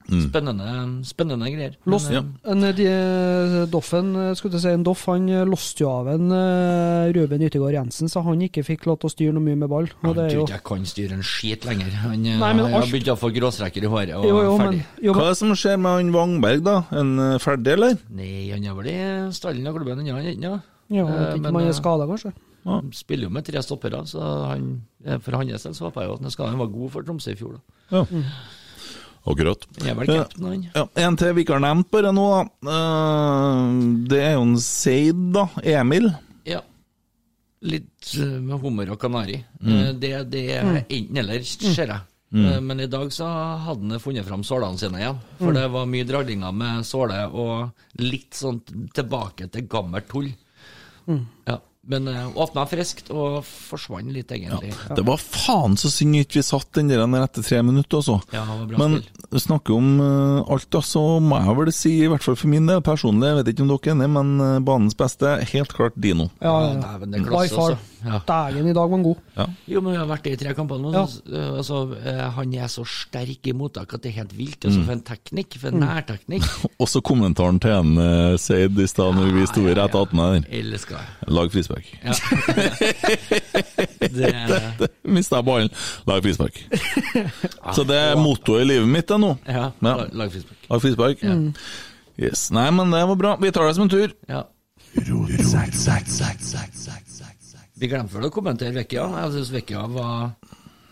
Spennende, spennende greier. Men, Lost, eh, en, de, Doffen, skulle si, en Doff han loste jo av en eh, Ruben Yttergård Jensen, så han ikke fikk lov til å styre noe mye med ball. Og Han det tror ikke jeg kan styre en skit lenger. Han, eh, Nei, men har alt- begynt å få gråstreker i håret og jo, jo, men, jo, Hva er det som skjer med han Wangberg, da? En eh, ferdig, eller? Nei, han er vel i stallen av klubben ennå, han er ikke det? ja, Eh, men, eh, er skada, kanskje. Han spiller jo med tre stoppere, så han, eh, for hans del så håper jeg jo at han var god for Tromsø i fjor. da. Ja. Akkurat. Jeg er vel cap'n, han. Ja, en til vi ikke har nevnt bare nå, da. Eh, det er jo en Seid, da. Emil. Ja. Litt eh, med hummer og kanari. Mm. Det, det er enten eller, ser jeg. Mm. Men i dag så hadde han funnet fram sålene sine igjen. For det var mye draglinger med såle og litt sånn tilbake til gammelt tull. Ja. Men uh, åpna friskt og forsvant litt, egentlig. Ja, Det var faen så synd ikke vi satt den der etter tre minutter, altså. Ja, Men spill. snakker om eh, alt, da, så må jeg vel si, i hvert fall for min del personlig, jeg vet ikke om dere er enig, men eh, banens beste, helt klart Dino. Ja, Ja, ja. det er klasse, far. altså. Ja. Dægen, i dag var han god. Jo, men vi har vært i tre kamper nå. Ja. eh, altså, eh, han er så sterk i mottak at det er helt vilt. Altså, For en teknikk, for en nærteknikk. Også kommentaren til en uh, Seid i stad når vi sto rett attmed der. Elsker. Lag frispark. Ja. det, Mista jeg ballen. Lag frispark. Så det er mottoet i livet mitt nå. ja, Ja. lag- frispark. Lag frispark. Yes. Nei, men det var bra. Vi tar det som en tur. Ja. Vi glemte vel å kommentere Vekia Jeg syns Vekia var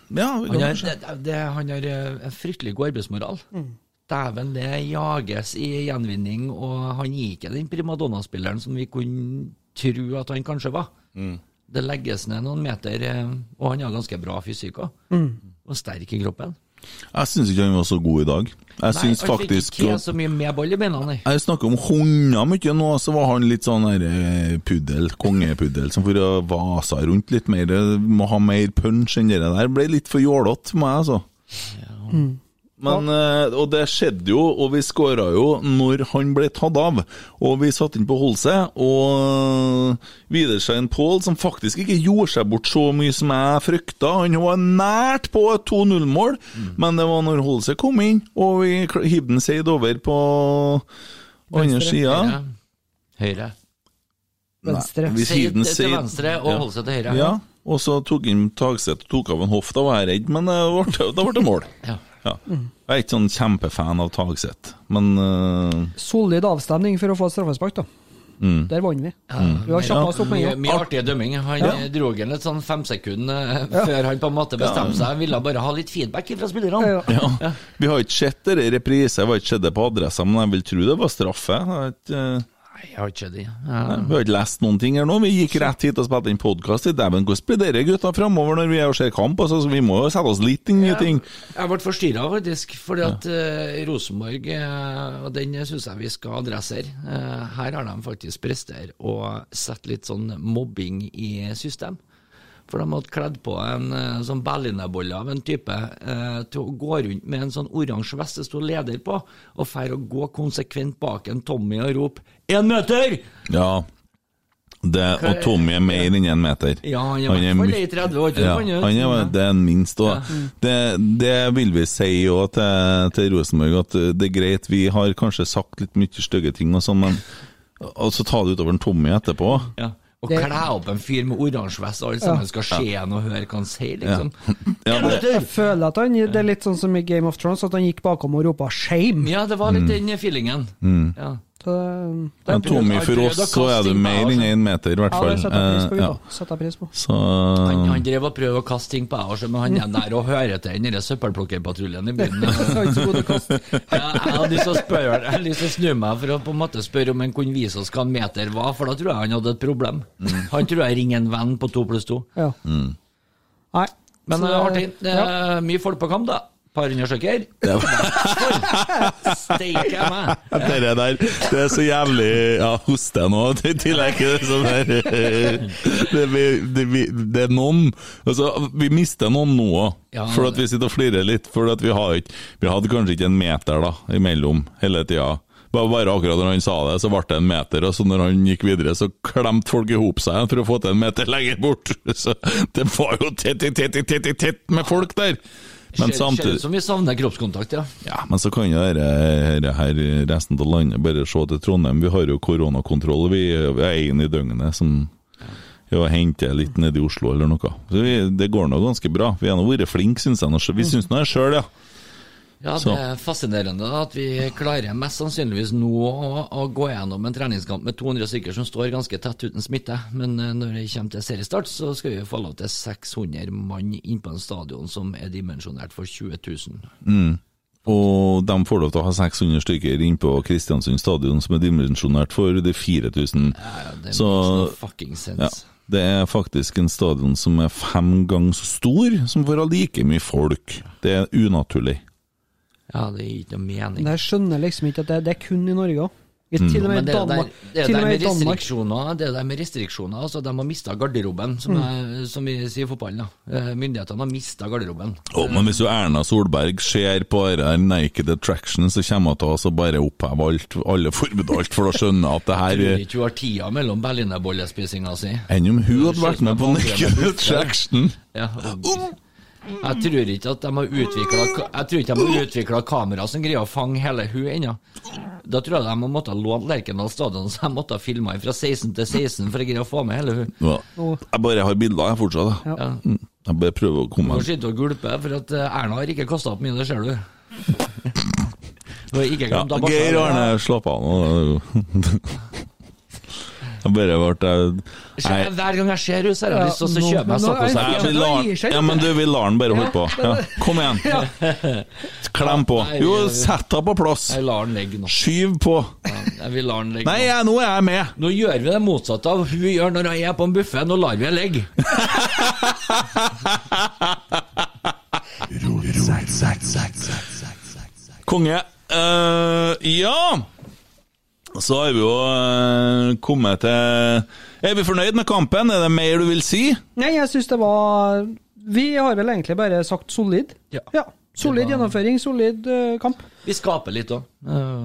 Ja, Han har, det, det, han har eh, en fryktelig god arbeidsmoral. Dæven, det jages i gjenvinning, og han gir ikke den primadonna-spilleren som vi kunne tro at han kanskje var. Det legges ned noen meter, eh, og han har ganske bra fysikk òg. Og sterk i kroppen. Jeg syns ikke han var så god i dag. Jeg syns han faktisk ikke så mye med ball i beina, nei. jeg snakker om hunder mye nå, så var han litt sånn der eh, puddel, kongepuddel, som for å vase rundt litt mer. eh, Må ha mer punch enn det der. Ble litt for jålete for meg, altså. Men, eh, og det skjedde jo, og vi skåra jo når han ble tatt av. Og vi satte inn på Holse, og Widerstein Pål, som faktisk ikke gjorde seg bort så mye som jeg frykta. Han var nært på et 2-0-mål, men det var når Holse kom inn, og vi hiv den Seid over på andre sida. Høyre. Høyre. Venstre. Vi Seid til venstre og Ja. holde seg til høyre. Ja, og så tok inn Tagseth og tok av en hoff. Da var jeg redd, men da ble det mål. Ja. Ja. Jeg er ikke sånn kjempefan av Tagseth, men uh... Solid avstemning for å få straffespark, da. Mm. Der vant vi. Vi har kjappa oss opp med Mye, en mye artig dømming. Han Ja. dro igjen et sånn fem sekunder eh, før han på en måte bestemte seg. Han ville bare ha litt feedback fra spillerne. Ja. ja. Vi har ikke sett det i reprise, jeg har ikke sett det på adressa, men jeg vil tro det var straffe. Jeg har ikke, Nei, jeg har ikke det. Jeg... Vi har ikke lest noen ting her nå. Vi gikk rett hit og spilte inn podkast. Dæven, hvordan blir dere gutta framover når vi er og ser kamp? Altså, så vi må jo sette oss litt inn i ting. Jeg ble forstyrra, faktisk. Fordi at uh, Rosenborg, uh, og den syns jeg vi skal adressere, uh, her har de faktisk prestert å sette litt sånn mobbing i system. For de hadde kledd på en eh, sånn berlinerbolle av en type eh, til å gå rundt med en sånn oransje vest det sto leder på, og feire å gå konsekvent bak en Tommy og rope 'én meter'! Ja. Det, og Tommy er mer enn én meter. Ja, han er i hvert fall i 30, år. Ja, Han er- er, det er en minst. Og det, det vil vi si òg til, til Rosenborg, at det er greit. Vi har kanskje sagt litt mye stygge ting og sånn, men og så ta det utover en Tommy etterpå. Ja. Og Det- kle opp en fyr med oransje vest, alle sammen skal se han og høre hva han sier, liksom. Ja, Ja, det, Jeg føler at han, det er litt sånn som i Game of Thrones, at han gikk bakom og ropa 'shame'. Ja, det var litt den feelingen. Ja. Så, men Tommy, for oss så er du mer enn én meter, i hvert ja, det setter jeg pris på, Eh, ja. Han, han drev og prøvde å kaste ting på meg også, men han er der og hører til den søppelplukkerpatruljen i byen. Jeg har. Ja, lyst til å spørre Jeg hadde lyst til å snu meg for å på en måte spørre om han kunne vise oss hva en meter var, for da tror jeg han hadde et problem. Han tror jeg ringer en venn på to pluss to. Ja. Nei. Men så det er artig. Det ja. er mye folk på kamp, da. Par hundre stykker? Steike meg! Det der, det er så jævlig Ja, hoste nå, i tillegg. Det det, det, det er noen Altså, vi mister noen nå for at vi sitter og flirer litt. For at vi, har ikke, vi hadde kanskje ikke en meter da, imellom hele tida. Bare, bare akkurat når han sa det, så ble det en meter, og så når han gikk videre, så klemte folk i hop seg for å få til en meter lenger bort. Så det var jo tett, tett, tett, tett, tett, tett med folk der. Men Ser- Ser samtidig ut som vi savner kroppskontakt, ja. ja, men så kan jo dette her, resten av landet bare se til Trondheim. Vi har jo koronakontroll. Vi er én i døgnet som ja, henter litt nede i Oslo eller noe. Så vi, det går nå ganske bra. Vi har nå vært flinke, syns jeg. Vi syns nå det sjøl, ja. Ja, Det er fascinerende at vi klarer mest sannsynligvis nå å, å gå gjennom en treningskamp med 200 stykker som står ganske tett uten smitte. Men eh, når det kommer til seriestart, så skal vi få lov til 600 mann inn på en stadion som er dimensjonert for 20 000. Og de får lov til å ha 600 stykker inn på Kristiansund stadion, som er dimensjonert for det er 4000. Ja, det Så-. Ja. Det er faktisk en stadion som er fem ganger så stor, som får ha like mye folk. Det er unaturlig. Ja, det gir ikke noe mening. Jeg skjønner liksom ikke at det, det er kun i Norge òg. Til og med i det Danmark. det er der med restriksjoner, det der med restriksjoner altså De har mista garderoben, som, er, som vi sier i fotballen. da. Eh, Myndighetene har mista garderoben. Oh, men hvis jo Erna Solberg ser på det her Naked Attraction, så kommer hun til å altså bare oppheve alt, alle forbud og alt, for å skjønne at det her Tror ikke hun har tida mellom berlinerbollespisinga si. Enn om hun hadde vært med på Naked Attraction? Ja, og- jeg tror ikke at de har utvikla Jeg tror ikke de har utvikla kamera som greier å fange hele hun ennå. Da tror jeg de måtte ha lånt Lerkendal stadion, så de måtte ha filma fra 16 til 16 for å greie å få med hele hun. Ja. Jeg bare har bilder, jeg fortsatt. da. Ja. Mm. Jeg bare prøver å Du komme må sitte og gulpe, for at eh, Erna har ikke kasta opp det ser du. Du Geir Arne, slapp av nå. Jeg bare ble Hver gang jeg ser henne, så har jeg lyst til å kjøpe meg er Ja, men lar du, vi lar den bare holde på. Ja. Kom igjen. Klem på. Jo, sett henne på plass. Jeg lar den ligge nå. Skyv på. Jeg vil la den ligge Nei, nå er jeg med. Nå gjør vi det motsatte av hun gjør når jeg er på en buffé. Nå lar vi henne ligge. Konge. Uh, ja Så har vi jo eh, kommet til Er vi fornøyd med kampen? Er det mer du vil si? Nei, jeg syns det var Vi har vel egentlig bare sagt solid. Ja. Solid var- gjennomføring, solid eh, kamp. Vi skaper litt òg.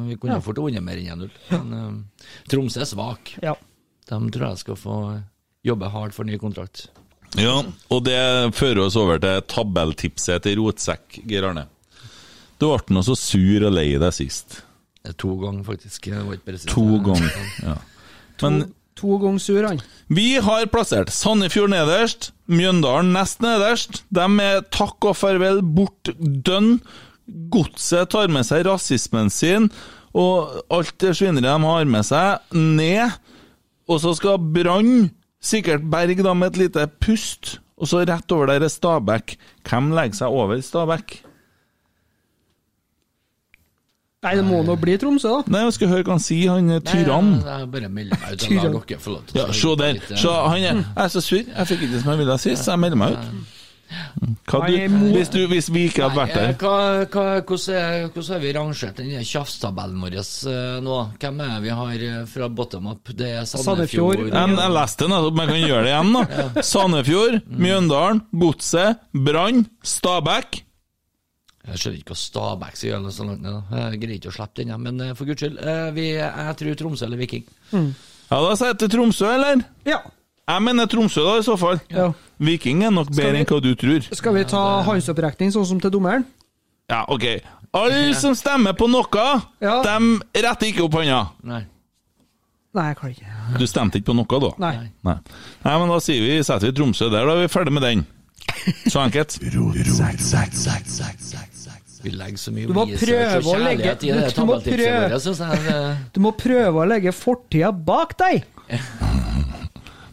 vi kunne fort vunnet mer enn 1-0. Men eh, Tromsø er svak. Ja. De tror jeg skal få jobbe hardt for ny kontrakt. Ja, og det fører oss over til tabelltipset til Rotsekk, Geir Arne. Du ble nå så sur og lei deg sist. Er To ganger, faktisk. To ganger. Ja. Men To ganger sur, han. vi har plassert Sandefjord nederst, Mjøndalen nest nederst. De er takk og farvel bort dønn. Godset tar med seg rasismen sin og alt det svineriet de har med seg, ned. Og så skal Brann, sikkert berge da med et lite pust, og så rett over der er Stabæk. Hvem legger seg over Stabæk? Nei, det må nå bli Tromsø, da. Nei, jeg skal høre hva han sier, han er Nei. Jeg bare melder meg ut. Jeg lar dere få lov til Ja, se der. eh, Se, han er, jeg er så sur. Jeg fikk ikke det som jeg ville sist, så jeg melder meg ut. Hva du, hvis, du, hvis vi ikke hadde vært der eh, hvordan, hvordan har vi rangert den tjafstabellen vår eh, nå? Hvem er vi har eh, fra bottom up? Det er Sandefjord. Sandefjord. Jeg, leste den, nettopp, men jeg kan gjøre det igjen. da Sandefjord, Mjøndalen, Godset, Brann, Stabæk. Jeg skjønner ikke hva Stabæk sier, eller noe sånt. Jeg greier ikke å slippe den, men eh, for guds skyld. eh, Vi, jeg tror Tromsø eller Viking. Ja, Da sier jeg til Tromsø, eller? Ja. Jeg mener Tromsø, da, i så fall. ja. Viking er nok bedre vi- enn hva du tror. Skal vi ta håndsopprekning sånn som til dommeren? Ja, ok Alle som stemmer på noe, Ja. de retter ikke opp hånda. Nei. Nei, jeg klarer ikke. Du stemte ikke på noe, da? Nei. Nei. Nei, men da sier vi, setter vi Tromsø der, da er vi ferdig med den. Så enkelt. Vi legger så mye Du må research prøve og å legge- kjærlighet i det tabelltipset vårt. jeg, eh, Du må prøve å legge fortida bak deg!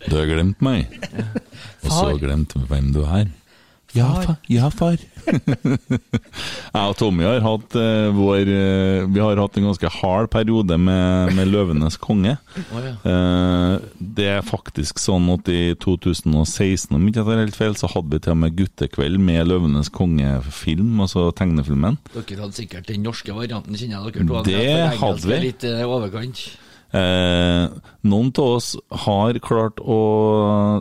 Du har glemt meg. Og så glemt hvem du er. Ja, Far. Ja, far. Jeg og Tommy har hatt eh, vår eh, Vi har hatt en ganske hard periode med, med 'Løvenes konge'. Oh, ja. Eh, det er faktisk sånn at i 2016, om ikke jeg tar helt feil, så hadde vi til og med guttekveld med 'Løvenes konge'-film, altså tegnefilmen. Dere hadde sikkert den norske varianten, kjenner jeg dere to. Det hadde vi. er Litt eh, overkant. Eh, noen av oss har klart å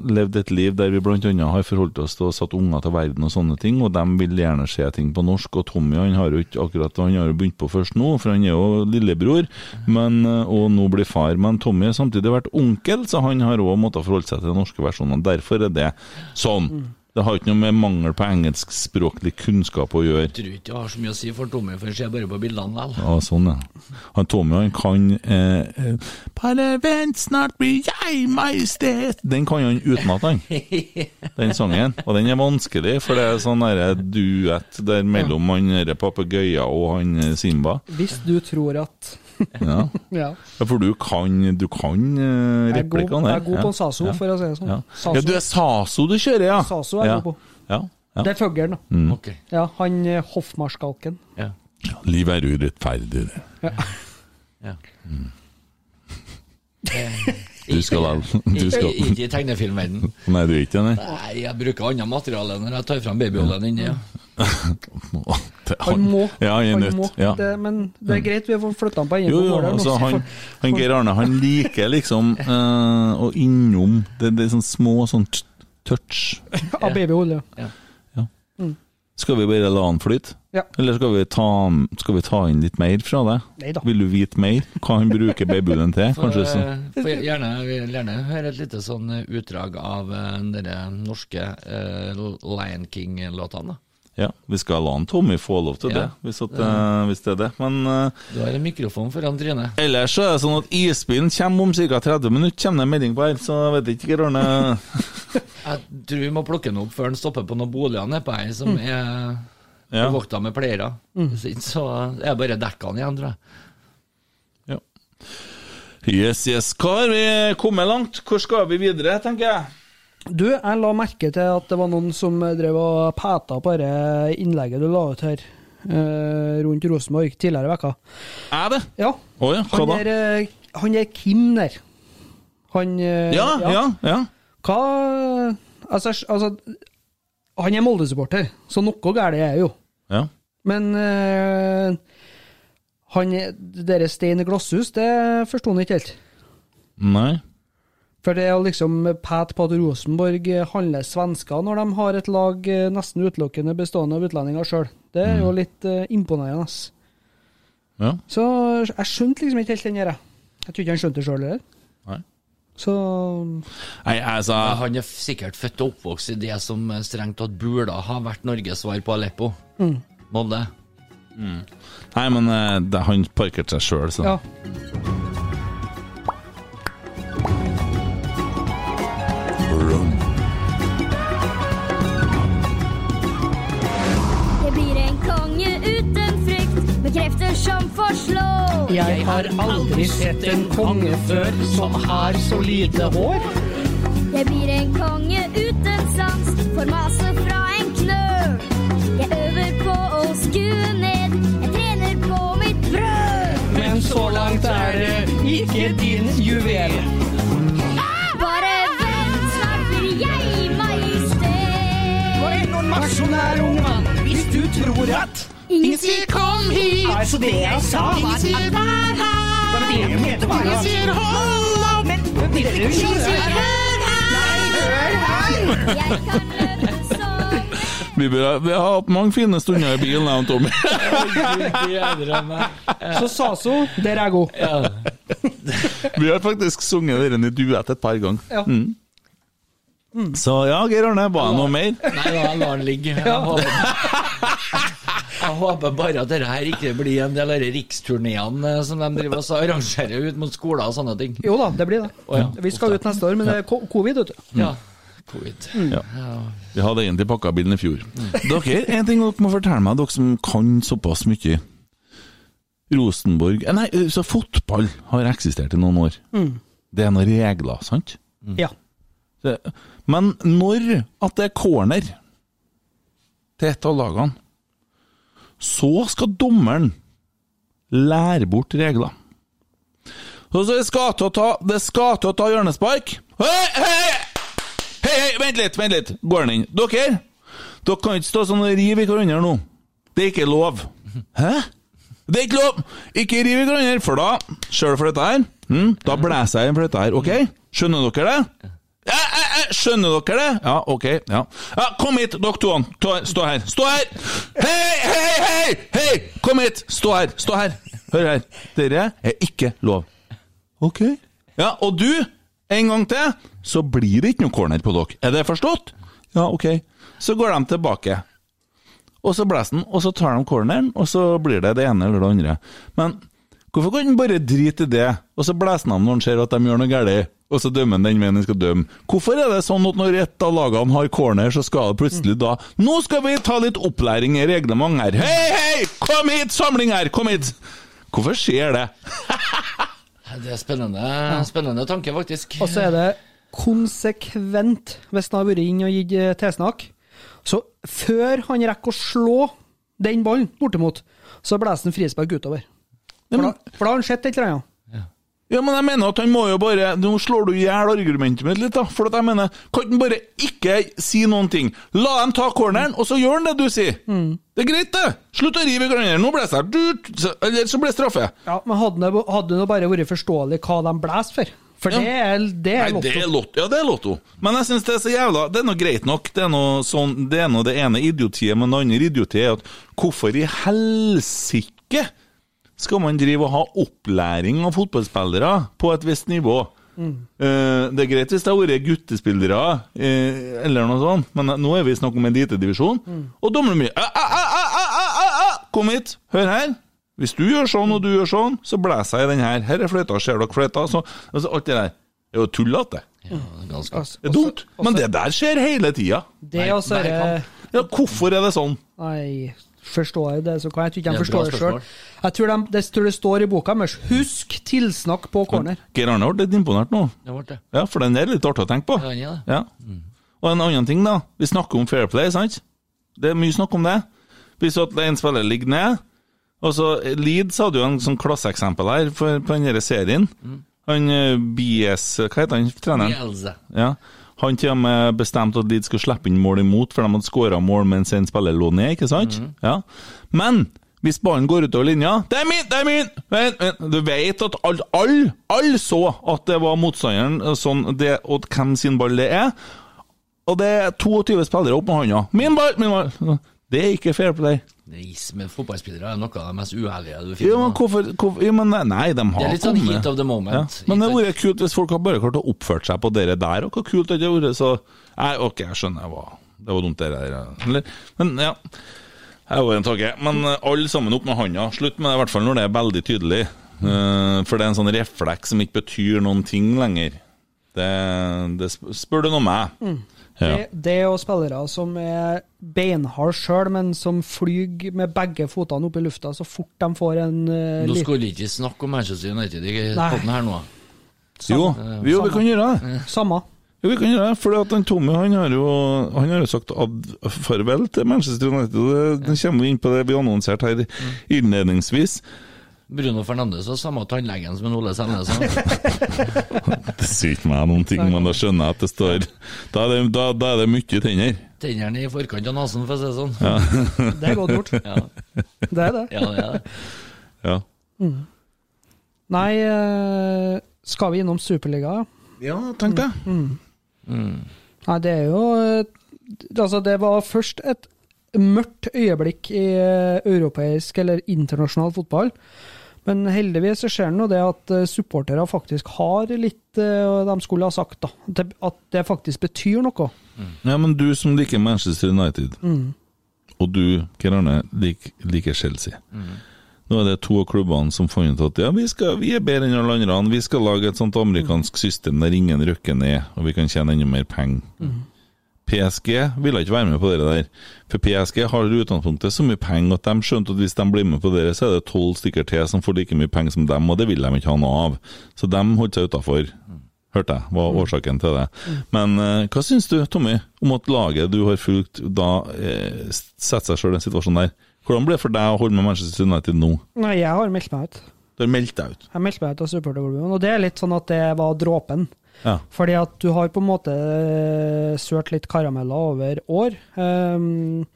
levd et liv der vi bl.a. har forholdt oss til å satt unger til verden og sånne ting, og de vil gjerne se ting på norsk. Og Tommy han har jo ikke akkurat han har jo begynt på først nå, for han er jo lillebror, men, eh, og nå blir far. Men Tommy har samtidig vært onkel, så han har òg måttet forholde seg til den norske versjonen. Derfor er det sånn. Det har ikke noe med mangel på engelskspråklig kunnskap å gjøre. Jeg tror ikke det har så mye å si for Tommy, for jeg ser bare på bildene vel. Ja, sånn, ja. Han Tommy han kan eh, eh, Bare vent, snart blir jeg majestet Den kan han utenat, han. Den sangen. Og den er vanskelig, for det er sånn derre duett der mellom han papegøyen og han eh, Simba. Hvis du tror at Ja. Ja. ja, for du kan, du kan eh, Jeg er god, jeg er god på på Saso, Ja. for å si det sånn. Ja. Du er Saso du kjører, ja. Saso er jeg ja. god på. Ja. ja. Det er fuglen, da. Mm. Okay. Ja, han eh, hoffmarskalken. Ja. Liv er urettferdig, det. ja. ja. skal vel Du skal Ikke ikke i tegnefilmverdenen. Nei, du er ikke det, nei? Nei, jeg bruker annet materiale når jeg tar fram babyoljen inni. Ja. Han må, Ja, han må Ja. det, men det er greit, vi har flytta han på enden Jo, altså, han, han Geir Arne han liker liksom uh, å innom Det, det er sånn små sånn touch. Av babyolje. Skal vi bare la han flyte? Ja. Eller skal vi, ta, skal vi ta inn litt mer fra deg? Nei da. Vil du vite mer? Hva han bruker babyen til? Kanskje så? For, for gjerne, vil gjerne høre et lite sånn eh, utdrag av eh, den norske uh, Lion King-låtene. Ja, vi skal la han Tommy få lov til det, hvis, at, uh, hvis det er det. Men uh, Du har en mikrofon foran trynet. ellers så er det sånn at isbilen kommer om ca. 30 minutter, kommer det en melding på her, så jeg vet ikke, Geir Arne. Jeg tror vi må plukke den opp før den stopper på noen boliger nedpå her som er Ja. vokta med pleiere. Mm. Så er det bare dekkene igjen, tror jeg. Ja. Yes, yes. Hva har vi kommet langt? Hvor skal vi videre, tenker jeg? Du, jeg la merke til at det var noen som drev og peta på det innlegget du la ut her Uh, rundt Rosenborg tidligere i vekka. Er det? Ja. Ja, hva Han da? er, eh, han er Kim der. Han eh, Ja, ja, ja. Hva Altså, altså Han er Molde-supporter, så noe galt er det jo. Ja. Men eh, han er- Dere stein i glasshus, det forsto han ikke helt. Nei. For det å liksom pete på at Rosenborg handler svensker når de har et lag eh, nesten utelukkende bestående av utlendinger sjøl, det er jo litt uh, imponerende. ass. Ja. Så jeg skjønte liksom ikke helt den der. Jeg tror ikke han skjønte det sjøl heller. Så Nei, altså Han er sikkert født og oppvokst i det som strengt tatt burde ha vært Norges svar på Aleppo. Molde. Nei, men eh, det, han parkerte seg sjøl, så. ja. Krefter som får. Jeg har aldri sett en konge før som har så lite hår. Jeg blir en konge uten sans for maset fra en knøl. Jeg øver på å skue ned, jeg trener på mitt brød. Men så langt er det ikke din juvel. Bare vent, snart blir jeg majestet. Hva er noen masjonær ung mann, hvis du tror at Ingen sier kom hit. Altså, det jeg sa var at Vær her. Ingen sier hold opp! Men det du skjønner Hør her. Jeg kan som Vi, bør, vi har hatt mange fine stunder i bilen, jeg og Tommy. Så Saso, der er jeg god. Vi har faktisk sunget den i duett et par ganger. Ja. Mm. Så ja, Geir Arne, var det noe mer? Nei lar den ligge. Jeg håper, jeg håper bare at dette her ikke blir en del av riksturneene eh, som de driver og så arrangerer ut mot skoler og sånne ting. Jo da, det blir det. Oh, ja. Vi skal ut neste år, men det er covid, vet du. Ja. Covid. Ja. Vi hadde egentlig til bilen i fjor. Dere, en ting dere må fortelle meg, dere som kan såpass mye. Rosenborg eh, Nei, så fotball har eksistert i noen år. Det er noen regler, sant? Ja. Men når at det er corner til et av lagene, så skal dommeren lære bort regler. Så det skal til å ta, det skal til å ta hjørnespark. Hei, hei! Hei, hei, vent litt, vent litt. Går den inn? Dere? Dere kan ikke stå sånn og rive i hverandre nå. Det er ikke lov. Hæ? Det er ikke lov! Ikke riv i hverandre, for da du for dette her? Mm, Da blæser jeg inn for dette her, OK? Skjønner dere det? Ja, ja, ja, skjønner dere det? Ja, OK. Ja. ja kom hit, dere to. Stå her. Stå her! Hei, hei, hei! Hei! Kom hit! Stå her. Stå her. Hør her. Dere er ikke lov. OK. Ja, og du, en gang til, så blir det ikke noe corner på dere. Er det forstått? Ja, OK. Så går de tilbake. Og så blåser den, og så tar de corneren, og så blir det det ene eller det andre. Men hvorfor kan han bare drite i det, og så blåser han når han ser at de gjør noe galt, og så dømmer han den veien han skal dømme? Hvorfor er det sånn at når et av lagene har corner, så skal det plutselig da Nå skal vi ta litt opplæring i reglement her. Hei, hei! Kom hit! Samling her! Kom hit! Hvorfor skjer det? Det er spennende, spennende tanke, faktisk. Og så er det konsekvent, hvis han har vært inn og gitt eh, tilsnakk. Så før han rekker å slå den ballen bortimot, så blåser han frispark utover. For da, for da har han sett et eller annet. Ja, men jeg mener at han må jo bare Nå slår du i hjel argumentet mitt litt, da. For at jeg mener, kan han bare ikke si noen ting? La dem ta corneren, og så gjør han det du sier. Det er greit, det. Slutt å rive i hverandre. Nå blåser jeg. Du- Eller så blir det straffe. Ja, Men hadde det, hadde det bare vært forståelig hva de blåser for? For Ja. det er, det er Nei, det er lotto. lotto. Ja, det er lotto. Men jeg syns det er så jævla Det er nå greit nok. Det er nå sånn Det det ene idiotiet, men det andre idiotiet er at hvorfor i helsike skal man drive og ha opplæring av fotballspillere på et visst nivå? Eh, det er greit hvis det har vært guttespillere eh, eller noe sånt, men nå er vi snakk om elitedivisjon. Og dommeren min ah, ah, ah, Kom hit, hør her. Hvis du gjør sånn og du gjør sånn, så blåser jeg i den her. Her er fløyta, ser dere fløyta? Så, altså, alt det der. Det er jo tullete. Ja, ganske. Altså, Det er dumt. Men det der skjer hele tida. Det også det Ja, hvorfor er det sånn? Nei, forstår det, så kan jeg ikke de forstår det sjøl. Jeg tror de, det, tror det står i boka deres. Husk tilsnakk på corner. Geir Arne ble litt imponert nå. Det det. Ja, for den er litt artig å tenke på. Ja, er. Ja. Og en annen ting, da. Vi snakker om fair play, sant? Det er mye snakk om det. Hvis at en spiller ligger ned og så Leeds hadde jo en sånn klasseeksempel her for, på denne serien. Han eh, BS Hva heter han treneren? Bielze. Ja. Han til og med bestemte at Leeds skulle slippe inn mål imot, for de hadde skåra mål mens en spiller lå ned, ikke sant? Ja. Men hvis ballen går utover linja Det er min! Det er min! Men, men, Du vet at alle all, all så at det var motstanderen eh, sånn, det, og hvem sin ball det er. Og det er 22 spillere opp med hånda. Min ball! Min ball! Det er ikke fair play. Nei, men fotballspillere er noe av det mest uærlige du Ja, men hvorfor, hvorfor ja, men Nei, de har kommet. det er litt sånn kommet. heat of the moment. Ja. Men det hadde vært kult hvis folk hadde bare klart å oppføre seg på dere der, og hvor kult det hadde vært. Så Nei, OK, jeg skjønner. Det var, det var dumt, det der. Eller, men ja. Jeg var en tanke. Men eh, alle sammen opp med hånda. Slutt med det, i hvert fall når det er veldig tydelig. Eh, for det er en sånn refleks som ikke betyr noen ting lenger. Det, det sp- spør du nå meg. Ja. Det, det er jo spillere som er beinharde sjøl, men som flyr med begge fotene opp i lufta så fort de får en uh, Nå skulle vi ikke snakke om Manchester United i poden her nå. Jo, jo, vi kan gjøre det. Samme. Ja, vi kan gjøre det, for Tommy han har jo, han har jo sagt ad farvel til Manchester United. Den Det, det kommer vi inn på det vi annonserte her innledningsvis. Bruno Fernandes har samme tannlegen som en Ole Selnes. Det sier ikke meg noen ting, men da skjønner jeg at det står Da er det, da, da er det mye tenner. Tennene i forkant av nesen, for å si det sånn. Det er godt gjort. Ja, Det er det. ja det er det. Ja. Nei, eh, skal vi innom Superliga? ja, tenk det. Nei, det er jo eh, Altså, det var først et mørkt øyeblikk i eh, europeisk eller internasjonal fotball. Men heldigvis så det nå det at eh, supportere faktisk har litt eh, de skulle ha sagt, da. At det, faktisk betyr noe. Ja, men du som liker Manchester United, og du, Geir Arne, lik, liker Chelsea. Nå er det to av klubbene som fant ut at ja, vi, skal, vi er bedre enn alle andre. Vi skal lage et sånt amerikansk system der ingen røkker ned, og vi kan tjene enda mer penger. PSG ville ikke være med på det der. For PSG har i utgangspunktet så mye penger at de skjønte at hvis de blir med på det, så er det tolv stykker til som får like mye penger som dem, og det vil de ikke ha noe av. Så de holdt seg utafor. hørte jeg, var årsaken til det. Men eh, hva syns du, Tommy, om at laget du har fulgt, da eh, setter seg sjøl i den situasjonen der? Hvordan ble det for deg å holde med Manchester United nå? Nei, jeg har meldt meg ut. Du har meldt deg ut. Jeg meldte meg ut av supporterklubben, og det er litt sånn at det var dråpen. Ja. Fordi at du har på en måte eh, sølt litt karameller over år. Um,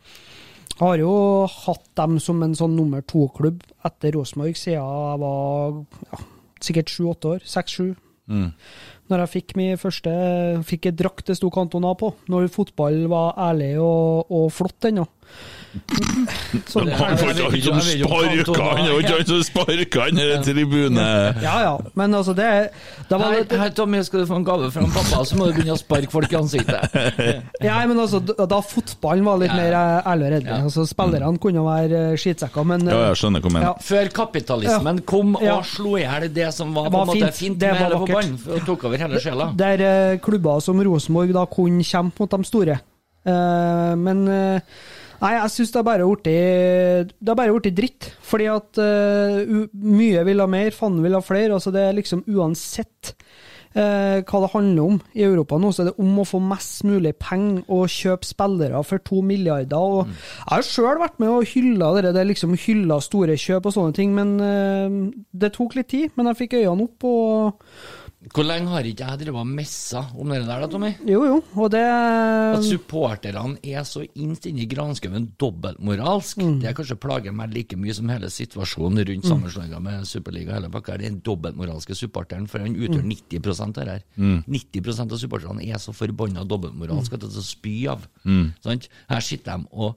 har jo hatt dem som en sånn nummer to-klubb etter Rosenborg siden jeg var ja, sikkert sju-åtte år. Seks-sju. Mm. Når jeg fikk min første Fikk jeg drakt det sto Cantona på. Når fotball var ærlig og, og flott ennå. Så det- Han får ikke han som sparka han, det var ikke han som sparka han i tribune... Ja ja, men altså det, det var litt, her, Tommy, skal du få en gave fra en pappa, så må du begynne å sparke folk i ansiktet. Ja, men altså, da da fotballen var litt mer eh, ærlig og redelig. Ja. Altså, spillerne kunne være eh, skitsekker, men eh, Ja, jeg skjønner hva du mener. Ja. Før kapitalismen kom Ja. og slo i hjel det som var, Det på var en måte fint. Det med var hele fotballen, og tok over hele sjela. der eh, klubber som Rosenborg da kunne kjempe mot de store. Eh, men eh, Nei, jeg syns det har bare blitt dritt. Fordi at uh, mye vil ha mer, fanden vil ha flere. Altså det er liksom uansett uh, hva det handler om i Europa nå, så er det om å få mest mulig penger og kjøpe spillere for to milliarder. Og Jeg har sjøl vært med og hylla det, det liksom hylla store kjøp og sånne ting, men uh, det tok litt tid. Men jeg fikk øynene opp og Hvor lenge har ikke jeg drevet og messa om det der, da, Tommy? Jo, jo, og det At supporterne er så innst inne i granskauen dobbeltmoralsk, Mm. det kanskje plager meg like mye som hele situasjonen rundt sammenslåinga med Superliga hele pakka. Den dobbeltmoralske supporteren, for han utgjør Mm. 90 av det her. 90% av supporterne er så forbanna dobbeltmoralske at det er så spy av. Sant? Her sitter de og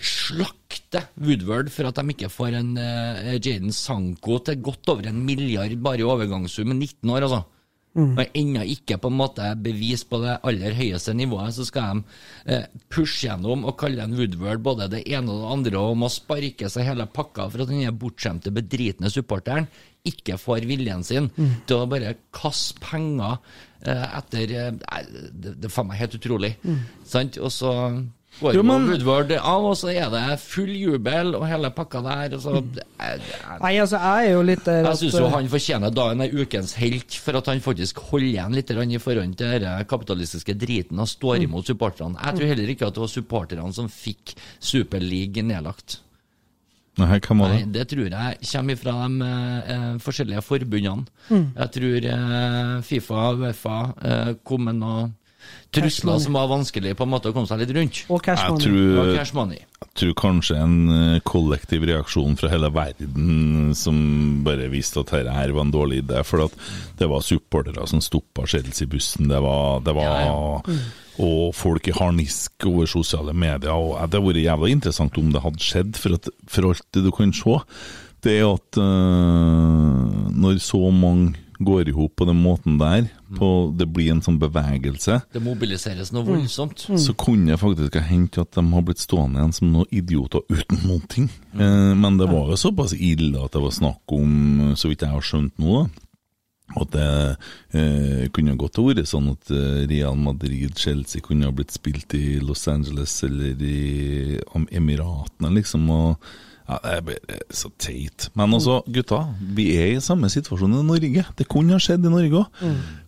slakter Woodward for at de ikke får en uh, Jaden Sanko til godt over en milliard bare i overgangssum med 19 år, altså. Og ennå ikke på en måte bevis på det aller høyeste nivået, så skal de eh, pushe gjennom og kalle en Woodward både det ene og det andre og må sparke seg hele pakka for at den bortskjemte, bedritne supporteren ikke får viljen sin til å bare kaste penger eh, etter nei, det, det er faen meg helt utrolig. Sant? Og så går Jo, men- Woodward av, og så er det full jubel og hele pakka der. Og så, jeg jeg, Nei, altså, jeg er jo litt der jeg syns jo eh, han fortjener dagen er ukens helt, for at han faktisk holder igjen litt i forhold til den kapitalistiske driten og står Mm. imot supporterne. Jeg tror heller ikke at det var supporterne som fikk Superleague nedlagt. Nei, hvem var Nei, det? det tror jeg kommer fra de eh, forskjellige forbundene. Mm. Jeg tror eh, Fifa og Uefa eh, kom med trusler som var vanskelig på en måte å komme seg litt rundt. Og cash Jeg money. Og tror, cash money. jeg tror kanskje en eh, kollektiv reaksjon fra hele verden som bare viste at dette her var en dårlig idé. For at det var supportere som stoppa Chelsea-bussen. Det var, det var Ja, Og folk i harnisk over sosiale medier. Og eh, Det hadde vært jævla interessant om det hadde skjedd, for, at, for alt det du kan se, det er at eh, når så mange går i hop på den måten der, på, det blir en sånn bevegelse Det mobiliseres Mm. noe voldsomt. så kunne det faktisk ha hendt at de har blitt stående igjen som noen idioter uten noen ting. Eh, men det var jo såpass ille at det var snakk om, så vidt jeg har skjønt nå, da, at det eh, kunne gått ha vært sånn at eh, Real Madrid-Chelsea kunne ha blitt spilt i Los Angeles eller i Emiratene, liksom. og ja, Det er så teit. Men altså, gutta, vi er i samme situasjon i Norge. Det kunne ha skjedd i Norge òg.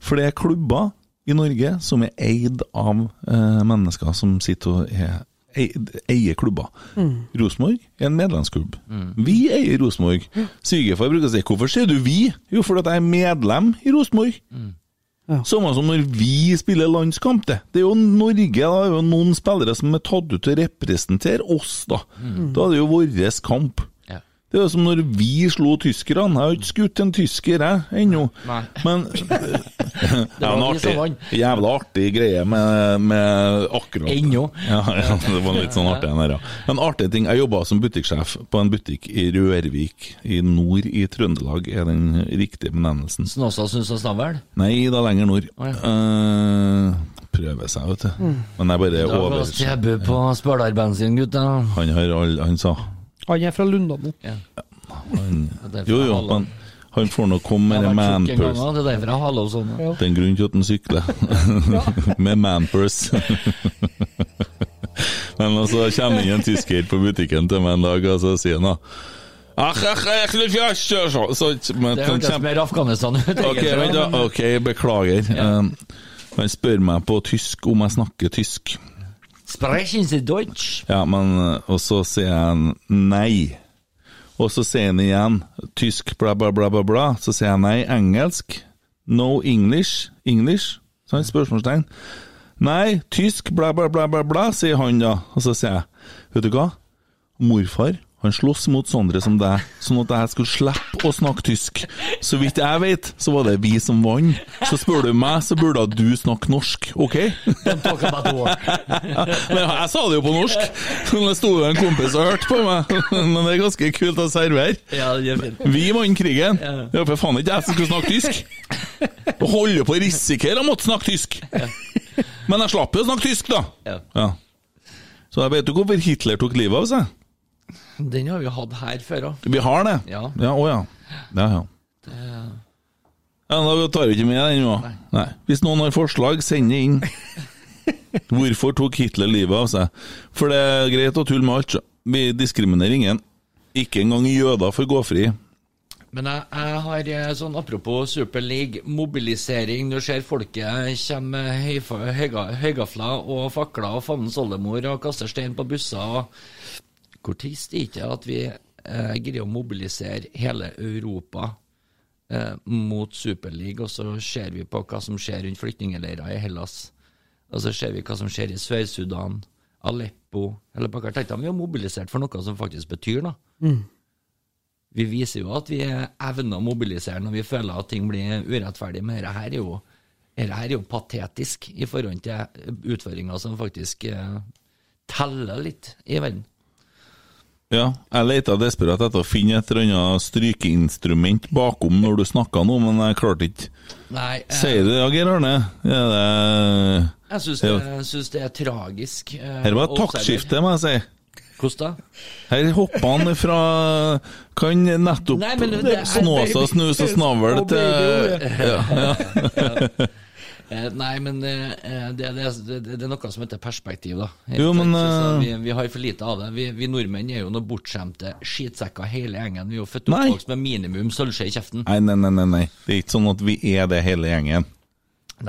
For det er klubber i Norge som er eid av eh, mennesker som sitter og er, eid, eier klubber. Rosenborg er en medlemsklubb. Vi eier Rosenborg. Svigerfar bruker å si 'Hvorfor sier du vi?' Jo, fordi at jeg er medlem i Rosenborg. Ja. Samme som når vi spiller landskamp, det. Det er jo Norge, da er jo noen spillere som er tatt ut til å representere oss, da. Da er det jo vår kamp. Det er som når vi slo tyskerne. Jeg har ikke skutt en tysker, jeg, ennå. Men det var en artig, jævla artig greie med, med akkurat Ennå. Ja, ja, det var litt sånn artig den der, ja. En artig ting, jeg jobba som butikksjef på en butikk i Rørvik, i nord i Trøndelag, er den riktige benevnelsen. Snåsa syns er vel? Nei, da lenger nord. Å, uh, prøver seg, vet du. Men jeg bare Da var over... på spølarbensin, gutta. Han har all... Han sa Han er fra Lundamo. Ja. Ja. Jo, jo, men han får nå komme med manpurse. det er derfor jeg haler sånn. Ja. Det er en grunn til at han sykler. med manpurse. Men så kommer inn en tysker på butikken til meg en dag, og så sier han da ach, ach, litt så, så, men, Det hørtes mer Afghanistan ut. Ok, egentlig, vent da. men- ok, beklager. Um, han spør meg på tysk om jeg snakker tysk. Sprechen Sie Deutsch? Ja, men uh, Og så sier han nei. Og så sier han igjen tysk, bla, bla, bla, bla, bla. Så sier han nei, engelsk. No English. English? Sånn, spørsmålstegn. Nei, tysk, bla, bla, bla, bla, bla, sier han da. Og så sier jeg, vet du hva? Morfar, han slåss mot Sondre som deg, sånn at jeg skulle slippe å snakke tysk. Så vidt jeg vet, så var det vi som vant. Så spør du meg, så burde du snakke norsk, OK? Men jeg sa det jo på norsk. Det sto jo en kompis og hørte på meg. Men det er ganske kult å servere. Ja. Vi vant krigen. Det var for faen ikke jeg som skulle snakke tysk. Og holder på å risikere å måtte snakke tysk. Men jeg slapp jo å snakke tysk, da. Ja. Så jeg vet jo hvorfor Hitler tok livet av seg. Den har vi hatt her før òg. Vi har det. Ja. Ja, å ja. ja, ja. Ja, Da tar vi ikke med den nå. Nei. Hvis noen har forslag, send det inn. Hvorfor tok Hitler livet av seg? For det er greit å tulle med alt. Vi diskriminerer ingen. Ikke engang jøder får gå fri. Men jeg, jeg har eh, sånn apropos Super League, mobilisering. Du ser folket kommer med høygafler og fakler og fandens oldemor og kaster stein på busser. og Hvor trist er ikke at vi eh, greier å mobilisere hele Europa eh, mot Superliga, og så ser vi på hva som skjer rundt flyktningleirer i Hellas. Og så ser vi hva som skjer i Sør-Sudan, Aleppo eller Bakar Teitan. Vi har mobilisert for noe som faktisk betyr noe. Vi viser jo at vi evner å mobilisere når vi føler at ting blir urettferdig, men dette her er jo, dette er jo patetisk i forhold til utfordringer som faktisk eh, teller litt i verden. Ja, jeg leita desperat etter å finne et eller annet strykeinstrument bakom når du snakka nå, men jeg klarte ikke. Nei, eh, Sier du det, ja, Geir Arne? Ja, det jeg syns det, jeg det er tragisk. eh, Her var et taktskifte, må jeg si. Hvordan da? Her hoppa han fra Kan nettopp Nei, men det snåsa, snus og snavl til ja, ja. Eh, nei, men eh, det, det, det, det er noe som heter perspektiv, da. Jo, men, eh, vi, vi har for lite av det. Vi, vi nordmenn er jo noen bortskjemte skitsekker hele gjengen. Vi er jo født Nei. oppvokst med minimum sølvskje i kjeften. Nei, nei, nei, nei, nei. Det er ikke sånn at vi er det hele gjengen.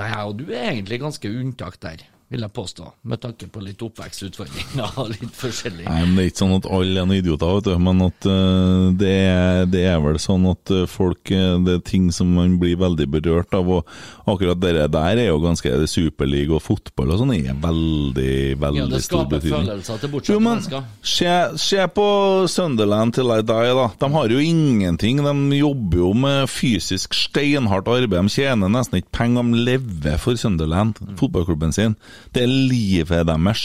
Nei, og du er egentlig ganske unntak der, vil jeg påstå. Med tanke på litt oppvekstutfordringer og litt forskjellig. Nei, men Det er ikke sånn at alle er noen idioter, vet du. Men at uh, det, er, det er vel sånn at eh, folk eh, Det er ting som man blir veldig berørt av. Og akkurat det der er jo ganske Superliga og fotball og sånn er veldig, veldig Ja, det skaper følelser til bortsett bortskjemte men mennesker. se, se på Sunderland til I die, da. De har jo ingenting. De jobber jo med fysisk steinhardt arbeid. De tjener nesten ikke penger. De lever for Sunderland, fotballklubben sin. Det er livet deres.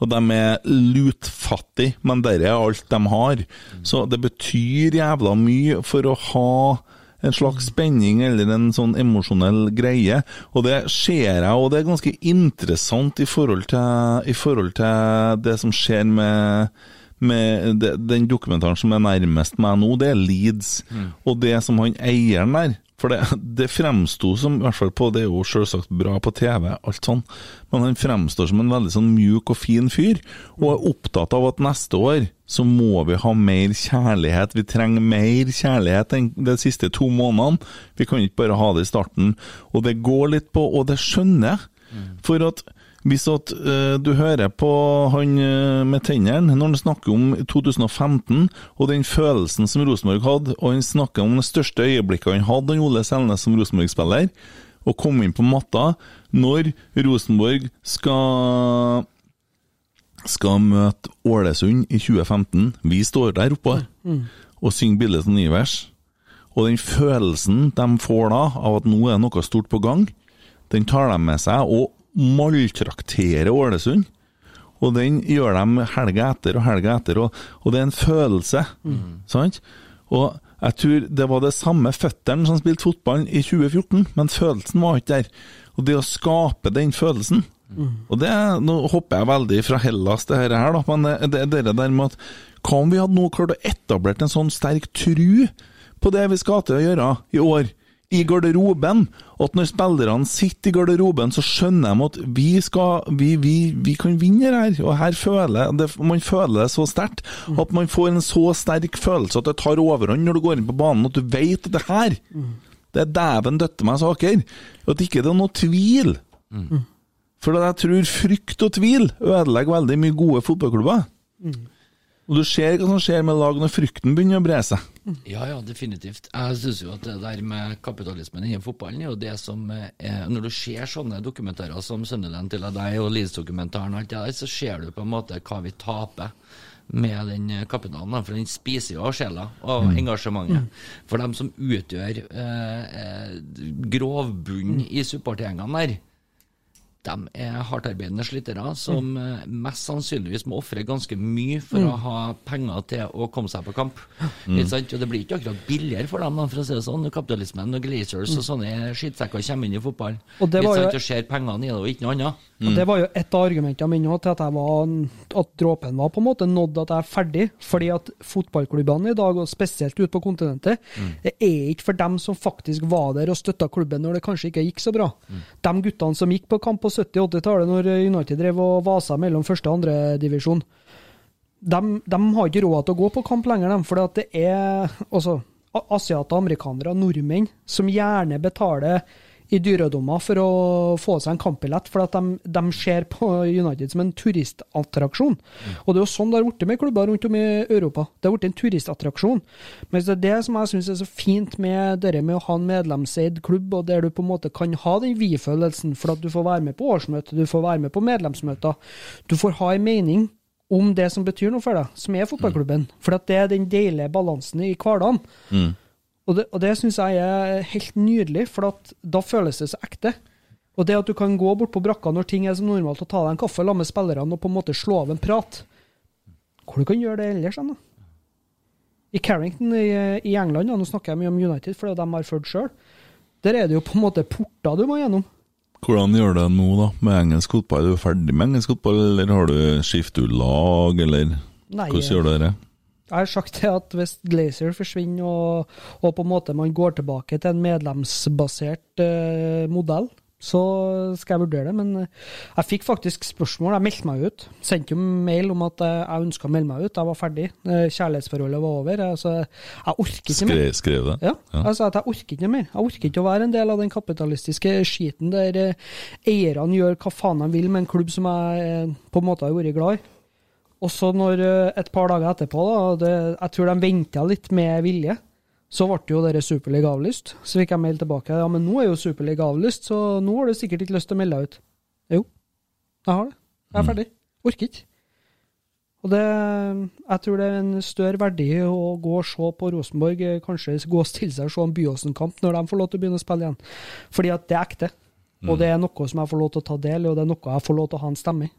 Og de er lutfattige, men det er alt de har. Så det betyr jævla mye for å ha en slags spenning eller en sånn emosjonell greie. Og det ser jeg, og det er ganske interessant i forhold til, i forhold til det som skjer med med den dokumentaren som er nærmest meg nå, det er Leeds. Og det som han eieren der For det, det fremsto som, i hvert fall på Det er jo selvsagt bra på TV, alt sånn, men han fremstår som en veldig sånn mjuk og fin fyr, og er opptatt av at neste år så må vi ha mer kjærlighet. Vi trenger mer kjærlighet enn de siste to månedene. Vi kan ikke bare ha det i starten. Og det går litt på, og det skjønner jeg. For at hvis at uh, du hører på han uh, med tennene når han snakker om 2015 og den følelsen som Rosenborg hadde, og han snakker om det største øyeblikket han hadde, han Ole Selnes som Rosenborg-spiller, og kom inn på matta når Rosenborg skal skal møte Ålesund i 2015. Vi står der oppe og synger Bildet nye vers, Og den følelsen de får da, av at nå er noe stort på gang, den tar de med seg og maltrakterer Ålesund. Og den gjør de helga etter og helga etter, og, og det er en følelse. Sant? Og jeg tror det var det samme føtteren som spilte fotball i 2014, men følelsen var ikke der. Og det å skape den følelsen Og det, Nå hopper jeg veldig fra Hellas til dette her, da, men det, det, det der med at Hva om vi hadde nå klart å etablert en sånn sterk tru på det vi skal til å gjøre i år? I garderoben. At når spillerne sitter i garderoben, så skjønner de at vi, skal, vi, vi, vi kan vinne her. Og her føler det, man føler det så sterkt. At man får en så sterk følelse at det tar overhånd når du går inn på banen, at du vet at det her Det er dæven døtte meg saker. At ikke det er noe tvil. For jeg tror frykt og tvil ødelegger veldig mye gode fotballklubber. Og du ser hva som skjer med lag når frykten begynner å bre seg. Ja, ja, definitivt. Jeg syns jo at det der med kapitalismen innen fotballen er jo det som er Når du ser sånne dokumentarer som Sunderland til deg og Leeds-dokumentaren og alt det der, så ser du på en måte hva vi taper med den kapitalen. For den spiser jo av sjela og engasjementet. For dem som utgjør eh, eh, grovbunnen i supportergjengene der, de er hardtarbeidende slitere som eh, mest sannsynligvis må ofre ganske mye for å ha penger til å komme seg på kamp. Sant? Og det blir ikke akkurat billigere for dem, for å si det sånn. Kapitalismen og glazers og sånne skittsekker kommer inn i fotball. Og det var jo- ser pengene i det, og ikke noe annet. Og Det var jo et av argumentene mine til at, var, at dråpen var på en måte nådd at jeg er ferdig. Fordi at fotballklubbene i dag, og spesielt ute på kontinentet, det er ikke for dem som faktisk var der og støtta klubben når det kanskje ikke gikk så bra. De guttene som gikk på kamp på 70-80-tallet når United drev og vasa mellom første og andre divisjon, de, de har ikke råd til å gå på kamp lenger, for det er altså, asiater, amerikanere, nordmenn som gjerne betaler i dyredommer for å få seg en kampbillett, for at de, de ser på United som en turistattraksjon. Og det er jo sånn det har blitt med klubber rundt om i Europa. Det har blitt en turistattraksjon. Men det er det som jeg syns er så fint med det med å ha en medlemseid klubb, og der du på en måte kan ha den vi-følelsen, for at du får være med på årsmøtet, du får være med på medlemsmøter. Du får ha en mening om det som betyr noe for deg, som er fotballklubben. For at det er den deilige balansen i hverdagen. Og det, og det syns jeg er helt nydelig, for at da føles det så ekte. Og det at du kan gå bort på brakka når ting er som normalt, og ta deg en kaffe sammen med spillerne og på en måte slå av en prat Hvor du kan gjøre det ellers, hen, da? I Carrington i, i England, ja, nå snakker jeg mye om United, for det er jeg har fulgt sjøl, der er det jo på en måte porter du må gjennom. Hvordan gjør du det nå, da, med engelsk fotball? Er du ferdig med engelsk fotball, eller har du skiftet ut lag, eller Nei, hvordan gjør du det? Jeg har sagt det at hvis Glazer forsvinner, og, og på en måte man går tilbake til en medlemsbasert uh, modell, så skal jeg vurdere det. Men eh, jeg fikk faktisk spørsmål. Jeg meldte meg ut. Sendte jo mail om at jeg ønska å melde meg ut. Jeg var ferdig. Eh, Kjærlighetsforholdet var over. Altså, jeg orker ikke mer. Skrev, skrev det? Ja, jeg sa at jeg orker ikke mer. Jeg orker ikke å være en del av den kapitalistiske skiten der eierne gjør hva faen de vil med en klubb som jeg på en måte har vært glad i. Og så når eh, et par dager etterpå, da, det, jeg tror de venta litt med vilje, så ble jo dere Superliga avlyst. Så fikk jeg mail tilbake. Ja, men nå er jo Superliga avlyst, så nå har du sikkert ikke lyst til å melde deg ut. Jo, jeg har det. Jeg er ferdig. Orker ikke. Og det, jeg tror det er en større verdi å gå og se på Rosenborg, eh, kanskje gå og stille seg og se en Byåsen-kamp når de får lov til å begynne å spille igjen. Fordi at det er ekte. Og det er noe som jeg får lov til å ta del i, og det er noe jeg får lov til å ha en stemme i.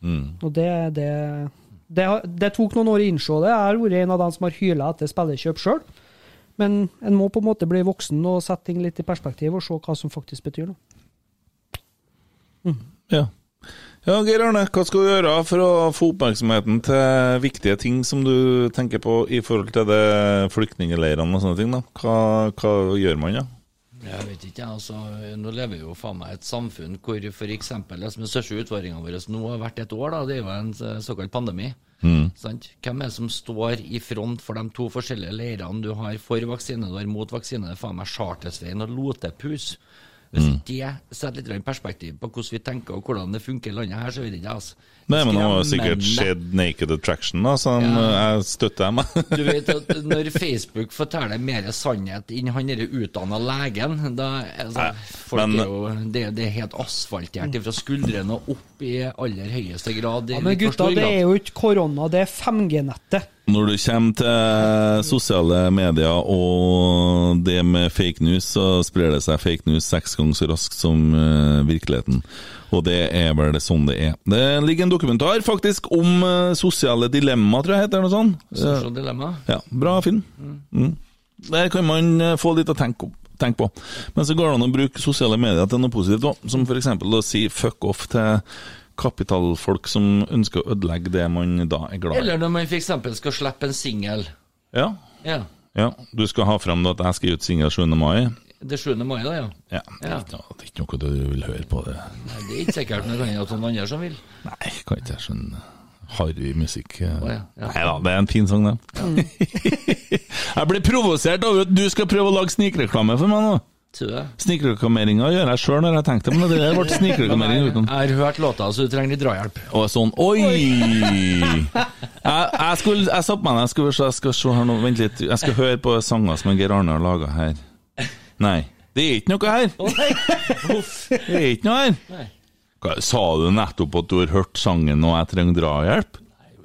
Mm. Og det, er det, det, det tok noen år å innse det. Jeg har vært en av dem som har hyla etter spillekjøp sjøl. Men en må på en måte bli voksen og sette ting litt i perspektiv og se hva som faktisk betyr noe. Ja. Ja, Geir Arne, hva skal du gjøre for å få oppmerksomheten til viktige ting som du tenker på i forhold til det flyktningleirene og sånne ting? da? Hva, hva gjør man, da? Jeg vet ikke, altså. Nå lever vi jo faen meg et samfunn hvor f.eks. det som er største utfordringa vår nå har vært et år, da, det er jo en eh, såkalt pandemi. Sant? Hvem er det som står i front for de to forskjellige leirene du har for vaksine du har mot vaksine? Det er faen meg Chartersveien og Lotepus. Hvis ikke det setter litt i perspektiv på hvordan vi tenker og hvordan det funker i landet her, så vet ikke jeg, altså. Nei, men nå har sikkert skjedd Naked Attraction, da, så Ja. jeg støtter meg. Du vet at når Facebook forteller mer sannhet enn han derre utdanna legen da, altså, folk men- er jo, det, det er helt asfaltert fra skuldrene og opp i aller høyeste grad. Ja, men gutta, det er jo ikke korona, det er 5G-nettet. Når du kommer til sosiale medier og det med fake news, så sprer det seg fake news seks ganger så raskt som eh, virkeligheten. Og det er vel sånn det er. Det ligger en dokumentar faktisk om eh, sosiale dilemma, tror jeg heter det noe sånt. Sosiale dilemma. Ja, bra film. Mm. Der kan man eh, få litt å tenke, om tenk på. Men så går det an å bruke sosiale medier til noe positivt òg, som f.eks. å si fuck off til kapitalfolk som ønsker å ødelegge det man da er glad i. Eller når man f.eks. skal slippe en singel. Ja, Ja. ja. Du skal ha frem at jeg skal gi ut singel 7. mai. Det 7. mai, da, ja. Ja, er, noe, det er ikke noe du vil høre på det. Nei, det er ikke sikkert, men det kan hende at noen andre som vil. Nei, kan ikke jeg skjønne harry musikk. oh, ja, ja. Nei da, det er en fin sang, det. jeg blir provosert over at du skal prøve å lage snikreklame for meg nå. Snikreklameringa gjør jeg sjøl når jeg tenkte men det der ble snikreklamering utenom. Jeg har hørt låta, så du trenger litt drahjelp. Og sånn Oi! Jeg, jeg, skulle, jeg satte meg jeg skal, jeg skal se her nå, vent litt. Jeg skal høre på sanger som Geir Arne har laga her. Nei, det er ikke noe her! Det er ikke noe her! Hva, sa du nettopp at du har hørt sangen og jeg trenger drahjelp?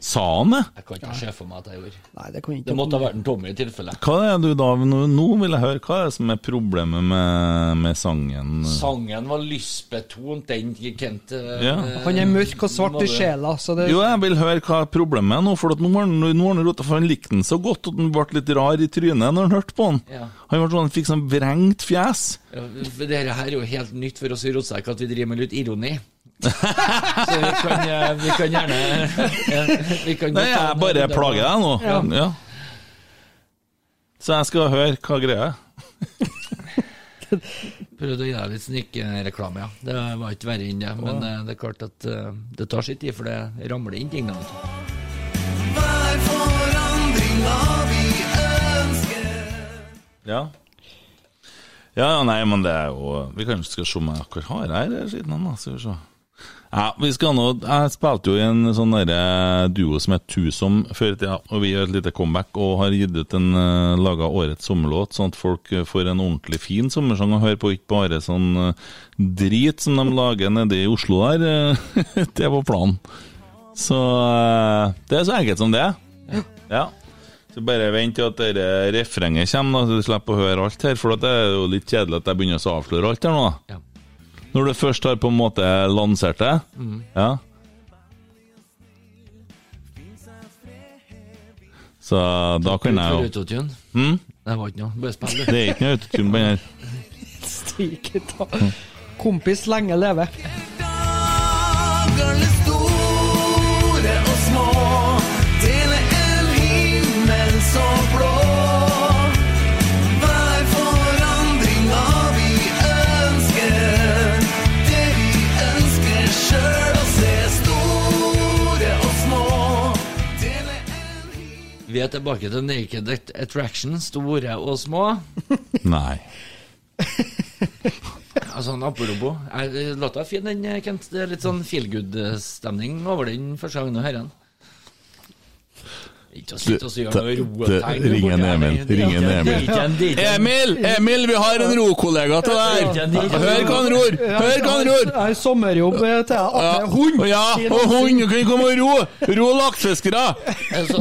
Sa han det? Jeg kan ikke se for meg at jeg gjorde. Nei, det kan ikke Det måtte ha vært en Tommy i tilfelle. Hva er du da, nå, nå vil jeg høre, hva er det som er problemet med, med sangen? Sangen var lystbetont, den Kent eh, Han er mørk og svart i sjela, så det Jo, jeg vil høre hva er problemet er nå, for at nå har han- rota, for han likte den så godt at han ble litt rar i trynet når han hørte på den. Ja. Han ble sånn, fikk sånn vrengt fjes. Ja, Dette her er jo helt nytt for oss i Rotsekk, at vi driver med litt ironi. Så vi kan, eh, vi kan gjerne vi kan Nei, jeg bare plager deg nå. Ja. Ja. Så jeg skal høre hva greia er. Prøvde å gi deg litt snikreklame, ja. Det var ikke verre enn det. Men eh, det er klart at eh, det tar sitt tid, for det ramler inn ting. du. Ja. Ja, ja, nei, men det er jo Vi kan skal se om jeg akkurat har her siden han, da. Skal vi se. Ja, vi skal nå Jeg spilte jo i en sånn der duo som het Tusom før i tida, og vi gjør et lite comeback og har gitt ut en uh, laga årets sommerlåt, sånn at folk eh, får en ordentlig fin sommersang å høre på, ikke bare sånn eh, drit som de lager nede i Oslo der. eh, det var planen. Så eh, det er så enkelt som det. Ja. Så bare vent til at det refrenget kommer, da, så du slipper å høre alt her. For det er jo litt kjedelig at jeg begynner å avsløre alt her nå. Ja. Når du først har på en måte lansert det. Ja. Så da kan jeg jo. Hm? Det var ikke noe. Bare spill, du. Det er ikke noe autotune på den her. Stike ta. Kompis lenge leve. Vi er tilbake til Naked Attraction, store og små. Nei. Altså, apropos. jeg- Låta er fin, den, Kent. Det er litt sånn feel good-stemning over den første gangen du hører den. Ikke å gjøre noe roetegn. ring en Emil, ring en Emil. Emil! Emil, vi har en rokollega til deg! Hør hva han ror! Hør hva han ror! Jeg har sommerjobb eh, til jeg Ja, hund! Ja, og hund! Du kan komme og ro! Ro laksefiskere!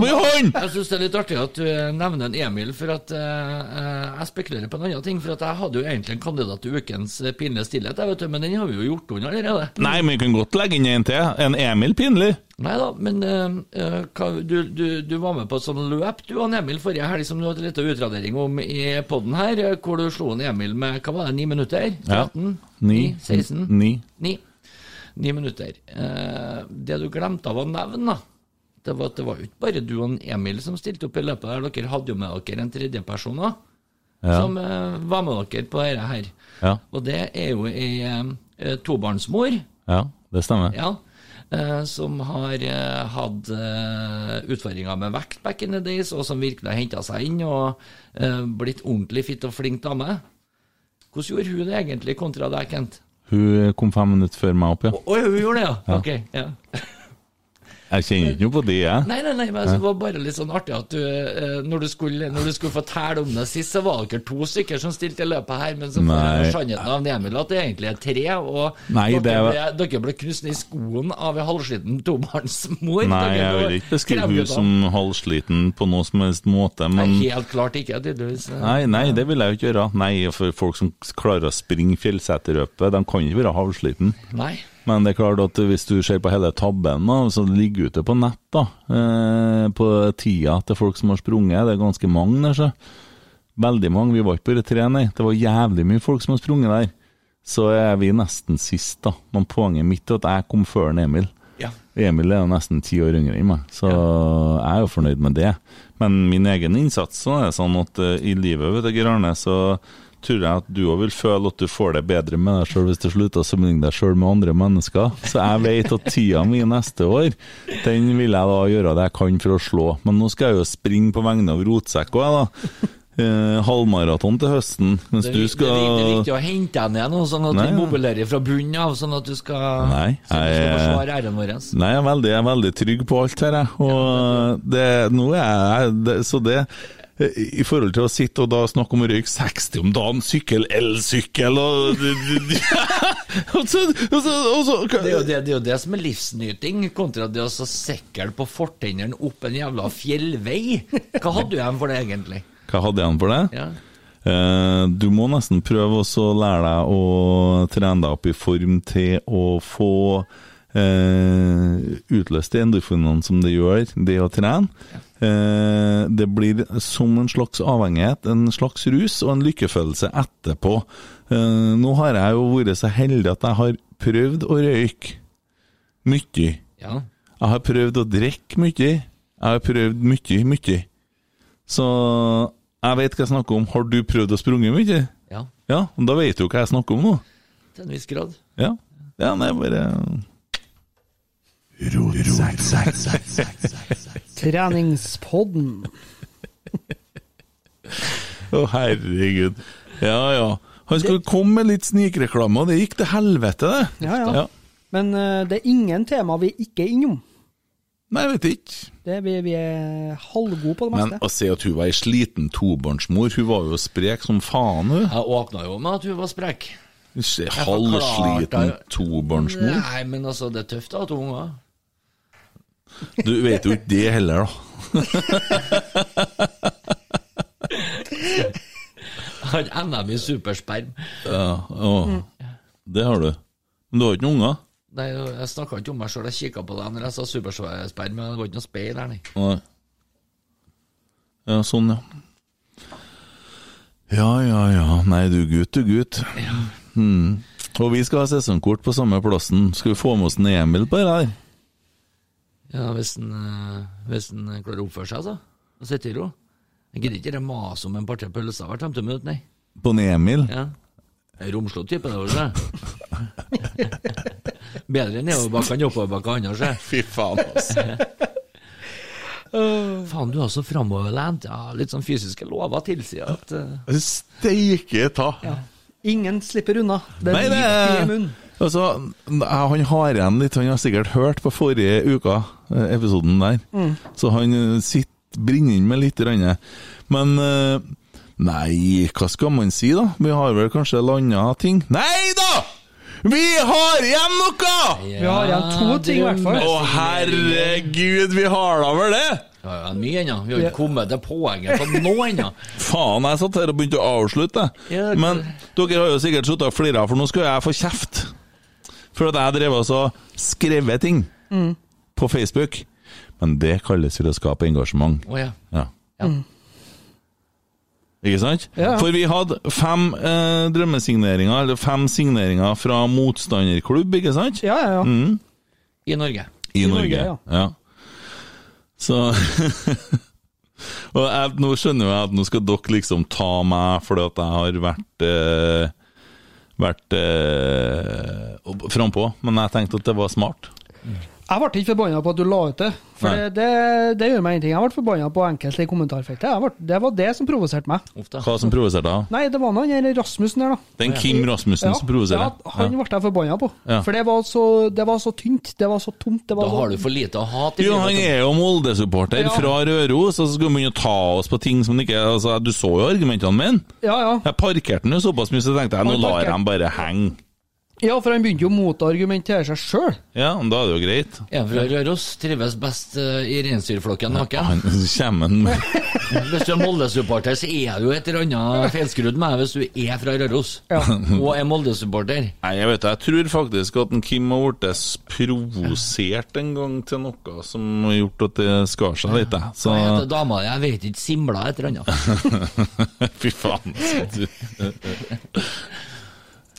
Med hund! Jeg syns det er litt artig at du nevner en Emil, for at eh, eh, jeg spekulerer på en annen ting. For at jeg hadde jo egentlig en kandidat til ukens pinlige stillhet, jeg vet du, men den har vi jo gjort unna allerede. Nei, men vi kan godt legge inn en til. En Emil pinlig. Nei da, men hva, du, du, du var med på et sånt løp, du og Emil, forrige helg, som du hadde litt utradering om i poden her, eh, hvor du slo en Emil med hva var det, ni minutter? Ja. 13? Ni. 16? Ni. Ni. Ni minutter. Uh, det du glemte av å nevne, da, det var at det var ikke bare du og Emil som stilte opp i løpet der. Dere hadde jo med dere en tredjeperson òg, Ja. som uh, var med dere på dette her. Ja. Og det er jo ei tobarnsmor. ja, det stemmer. Ja, som har eh, hatt eh, utfordringer med vekt back in the days, og som virkelig har henta seg inn og eh, blitt ordentlig fit og flink dame. Hvordan gjorde hun det egentlig kontra deg, Kent? Hun kom fem minutter før meg opp, ja. Å, hun gjorde det, ja? Ok, ja. Jeg kjenner ikke noe på det, jeg. Nei, nei, nei, men det var bare litt sånn artig at du, eh, når du skulle, når du skulle fortelle om det sist, så var dere to stykker som stilte i løpet her, men så får sannheten av Emil at det egentlig er tre, og Nei, dere, ble, dere ble knust i skoen av en halvsliten tobarnsmor. Nei, jeg vil ikke beskrive henne som halvsliten på noe som helst måte, Nei, helt klart ikke, tydeligvis. Nei, nei, det vil jeg jo ikke gjøre. Nei, for folk som klarer å springe fjellseterløpet, de kan ikke være halvsliten. Nei. Men det er klart at hvis du ser på hele tabben, da, så ligger ute på nett, da, eh, på tida til folk som har sprunget, det er ganske mange der, så. Veldig mange. Vi var ikke bare tre, nei. Det var jævlig mye folk som har sprunget der. Så er vi nesten sist, da. Men poenget mitt er at jeg kom før en Emil. Ja. Emil er jo nesten ti år yngre enn meg, så jeg er jo fornøyd med det. Men min egen innsats så er det sånn at uh, i livet, vet du, Arne, så tror jeg at du òg vil føle at du får det bedre med deg sjøl hvis du slutter å sammenligne deg sjøl med andre mennesker. Så jeg vet at tida mi neste år, den vil jeg da gjøre det jeg kan for å slå. Men nå skal jeg jo springe på vegne av Rotsekk òg, jeg, da. Eh, halvmaraton til høsten, mens Det, du er- det, er- det er viktig å hente ned nå, sånn at Nei, du mobilerer fra bunnen av, sånn at du skal, Nei, sånn at du skal forsvare æren vår. Nei, jeg er veldig, jeg er veldig trygg på alt her, jeg. Og det, nå er jeg Så det i forhold til å sitte og da snakke om å røyke 60 om dagen, sykkel, elsykkel og og så, og så, og så Det er, jo det, det er jo det som er livsnyting, kontra det å så sikle på fortennene opp en jævla fjellvei. Hva hadde du igjen for det, egentlig? Hva hadde jeg igjen for det? Ja. Eh, du må nesten prøve å lære deg å trene deg opp i form til å få eh, utløst de endorfinene som det gjør, det å trene. Eh, det blir som en slags avhengighet, en slags rus og en lykkefølelse etterpå. Eh, nå har jeg jo vært så heldig at jeg har prøvd å røyke mye. ja. Jeg har prøvd å drikke mye. Jeg har prøvd mye, mye. Så jeg vet hva jeg snakker om. Har du prøvd å sprunge mye? Ja, Ja, da vet du hva jeg snakker om nå. til en viss grad. Ja, ja nei, bare Treningspodden. Å, herregud. Ja, ja. Han skulle komme med litt snikreklame, og det gikk til helvete, det. Ja, ja. Ja. Men uh, det er ingen tema vi ikke er innom. Nei, jeg vet ikke. Det, vi, vi er halvgode på det meste. Men å si at hun var ei sliten tobarnsmor, hun var jo sprek som faen, hun. Jeg åpna jo med at hun var sprek. Halvsliten tobarnsmor. Nei, men altså, det er tøft å ha to unger. Du vet jo ikke det heller, da. Han NM i supersperm. Ja, å. Det har du. Men du har ikke noen unger? Nei, jeg snakka ikke om meg sjøl, jeg kikka på deg når jeg sa supersperm, men det var ikke noe speil der, nei. Nei. Ja, sånn, ja. Ja, ja, ja. Nei, du gutt, du gutt. Hmm. Og vi skal ha sesongkort på samme plassen. Skal vi få med oss en Emil på det der? Ja, hvis han, eh, hvis han klarer å oppføre seg, så. Og sitte i ro. Jeg gidder ikke det mase om en par-tre pølser hvert 50 minutt, nei. På en Emil? Ja. En Romslo type, det, var det. Bedre nedoverbakka enn oppoverbakka annars, jeg. Fy faen, altså. Faen, du er så framoverlent. Ja, litt sånn fysiske lover tilsier at uh... Steike ta! Ingen slipper unna. Det er Nei, det liv i munnen. Altså, han har igjen litt Han har sikkert hørt på forrige uka, eh, episoden der. Så han eh, sitter brenner inn med litt. Renne. Men eh, Nei, hva skal man si, da? Vi har vel kanskje landa ting Nei da! Vi har igjen noe! Vi har igjen to ting, i hvert fall. Å, herregud, vi har da vel det? Ja, ja, mye ennå. Vi har ikke kommet til poenget på nå ennå. Faen, jeg satt her og begynte å avslutte. Ja, det- Men dere har jo sikkert sittet og flira, for nå skal jeg få kjeft. For at jeg drev og skrevet ting på Facebook. Men det kalles for å skape engasjement. Oh, ja. Ja. ja. Ikke sant? Ja. For vi hadde fem eh, drømmesigneringer, eller fem signeringer fra motstanderklubb, ikke sant? Ja, ja, ja. Mm, I Norge. I, I Norge. Norge, ja. Så Og jeg, nå skjønner jeg at nå skal dere liksom ta meg fordi at jeg har vært eh, Vært eh, frampå, men jeg tenkte at det var smart. Jeg ble ikke forbanna på at du la ut det, for det, det, det gjør meg ingenting. Jeg ble forbanna på enkelte i kommentarfeltet. Jeg ble, det var det som provoserte meg. Hva som provoserte deg? Nei, det var noen han Rasmussen der, da. Den Kim Rasmussen som provoserer? ja, han ble jeg forbanna på. Ja. For det var, så, det var så tynt, det var så tomt. Det var Da så, har du for lite å ha til. Jo, han er jo Molde-supporter Ja. fra Røros, og så skal han begynne å ta oss på ting som han ikke altså, Du så jo argumentene mine. Ja, ja. Jeg parkerte den jo såpass mye, så tenkte jeg nå lar jeg dem bare henge. Ja, for han begynte jo å motargumentere seg sjøl. Ja, men da er det jo greit. En fra Røros trives best eh, i reinsdyrflokken naken. Han kommer med Hvis du er Molde-supporter, så er du et eller annet feilskrudd med hvis du er fra Røros og er Molde-supporter. Nei, jeg vet det. Jeg tror faktisk at en Kim har blitt provosert en gang til noe som har gjort at det skar seg litt. jeg. Så Nei, dama di? Jeg vet ikke. Simla et eller annet. Fy faen.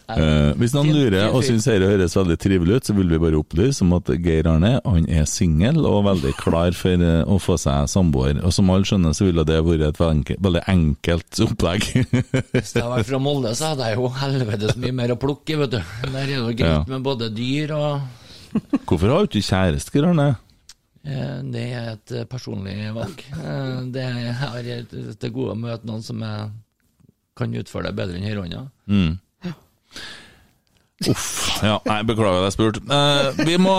Eh, hvis noen lurer og syns dette høres veldig trivelig ut, så vil vi bare opplyse om at Geir Arne han er singel og veldig klar for eh, å få seg samboer. Og som alle skjønner, så ville det vært et veldig veldig enkelt opplegg. Hvis jeg hadde vært fra Molde, så hadde jeg jo helvetes mye mer å plukke vet du. Der er det jo greit Ja. med både dyr og Hvorfor har du ikke kjæreste, Geir Arne? eh, Det er et eh, personlig valg. Det er til gode å møte noen som jeg kan utføre det bedre enn høyrehånda. Mm. Uff. Ja, nei, beklager at jeg spurte. Eh, vi, må,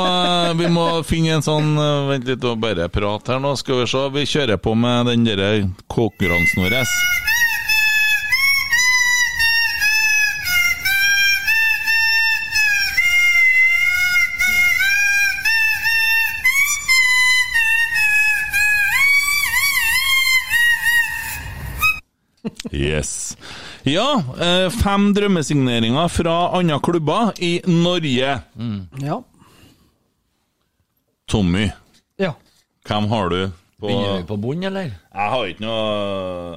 vi må finne en sånn eh, Vent litt og bare prate her nå, skal vi se. Vi kjører på med den derre konkurransen vår. Yes. Ja, eh, fem drømmesigneringer fra andre klubber i Norge. Ja. Tommy, ja. hvem har du? På, Begynner vi på bunn, eller? jeg har ikke noe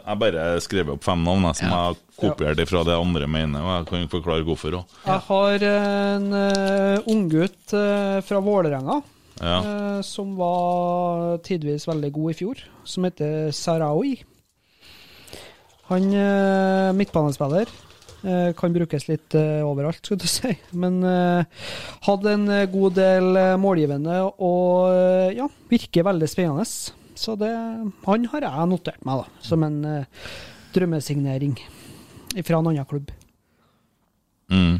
Jeg bare skrev opp fem navn jeg, som Ja. jeg har kopiert fra det andre mener, og jeg kan forklare hvorfor òg. Jeg har en uh, unggutt uh, fra Vålerenga Ja. som var tidvis veldig god i fjor, som heter Sarawi. Han uh, midtbanespiller. eh, kan brukes litt eh, overalt, skulle du si. Men hadde en god del målgivende og ja, virker veldig spennende. Så det, han har jeg notert meg da, som en drømmesignering fra en annen klubb. Mm.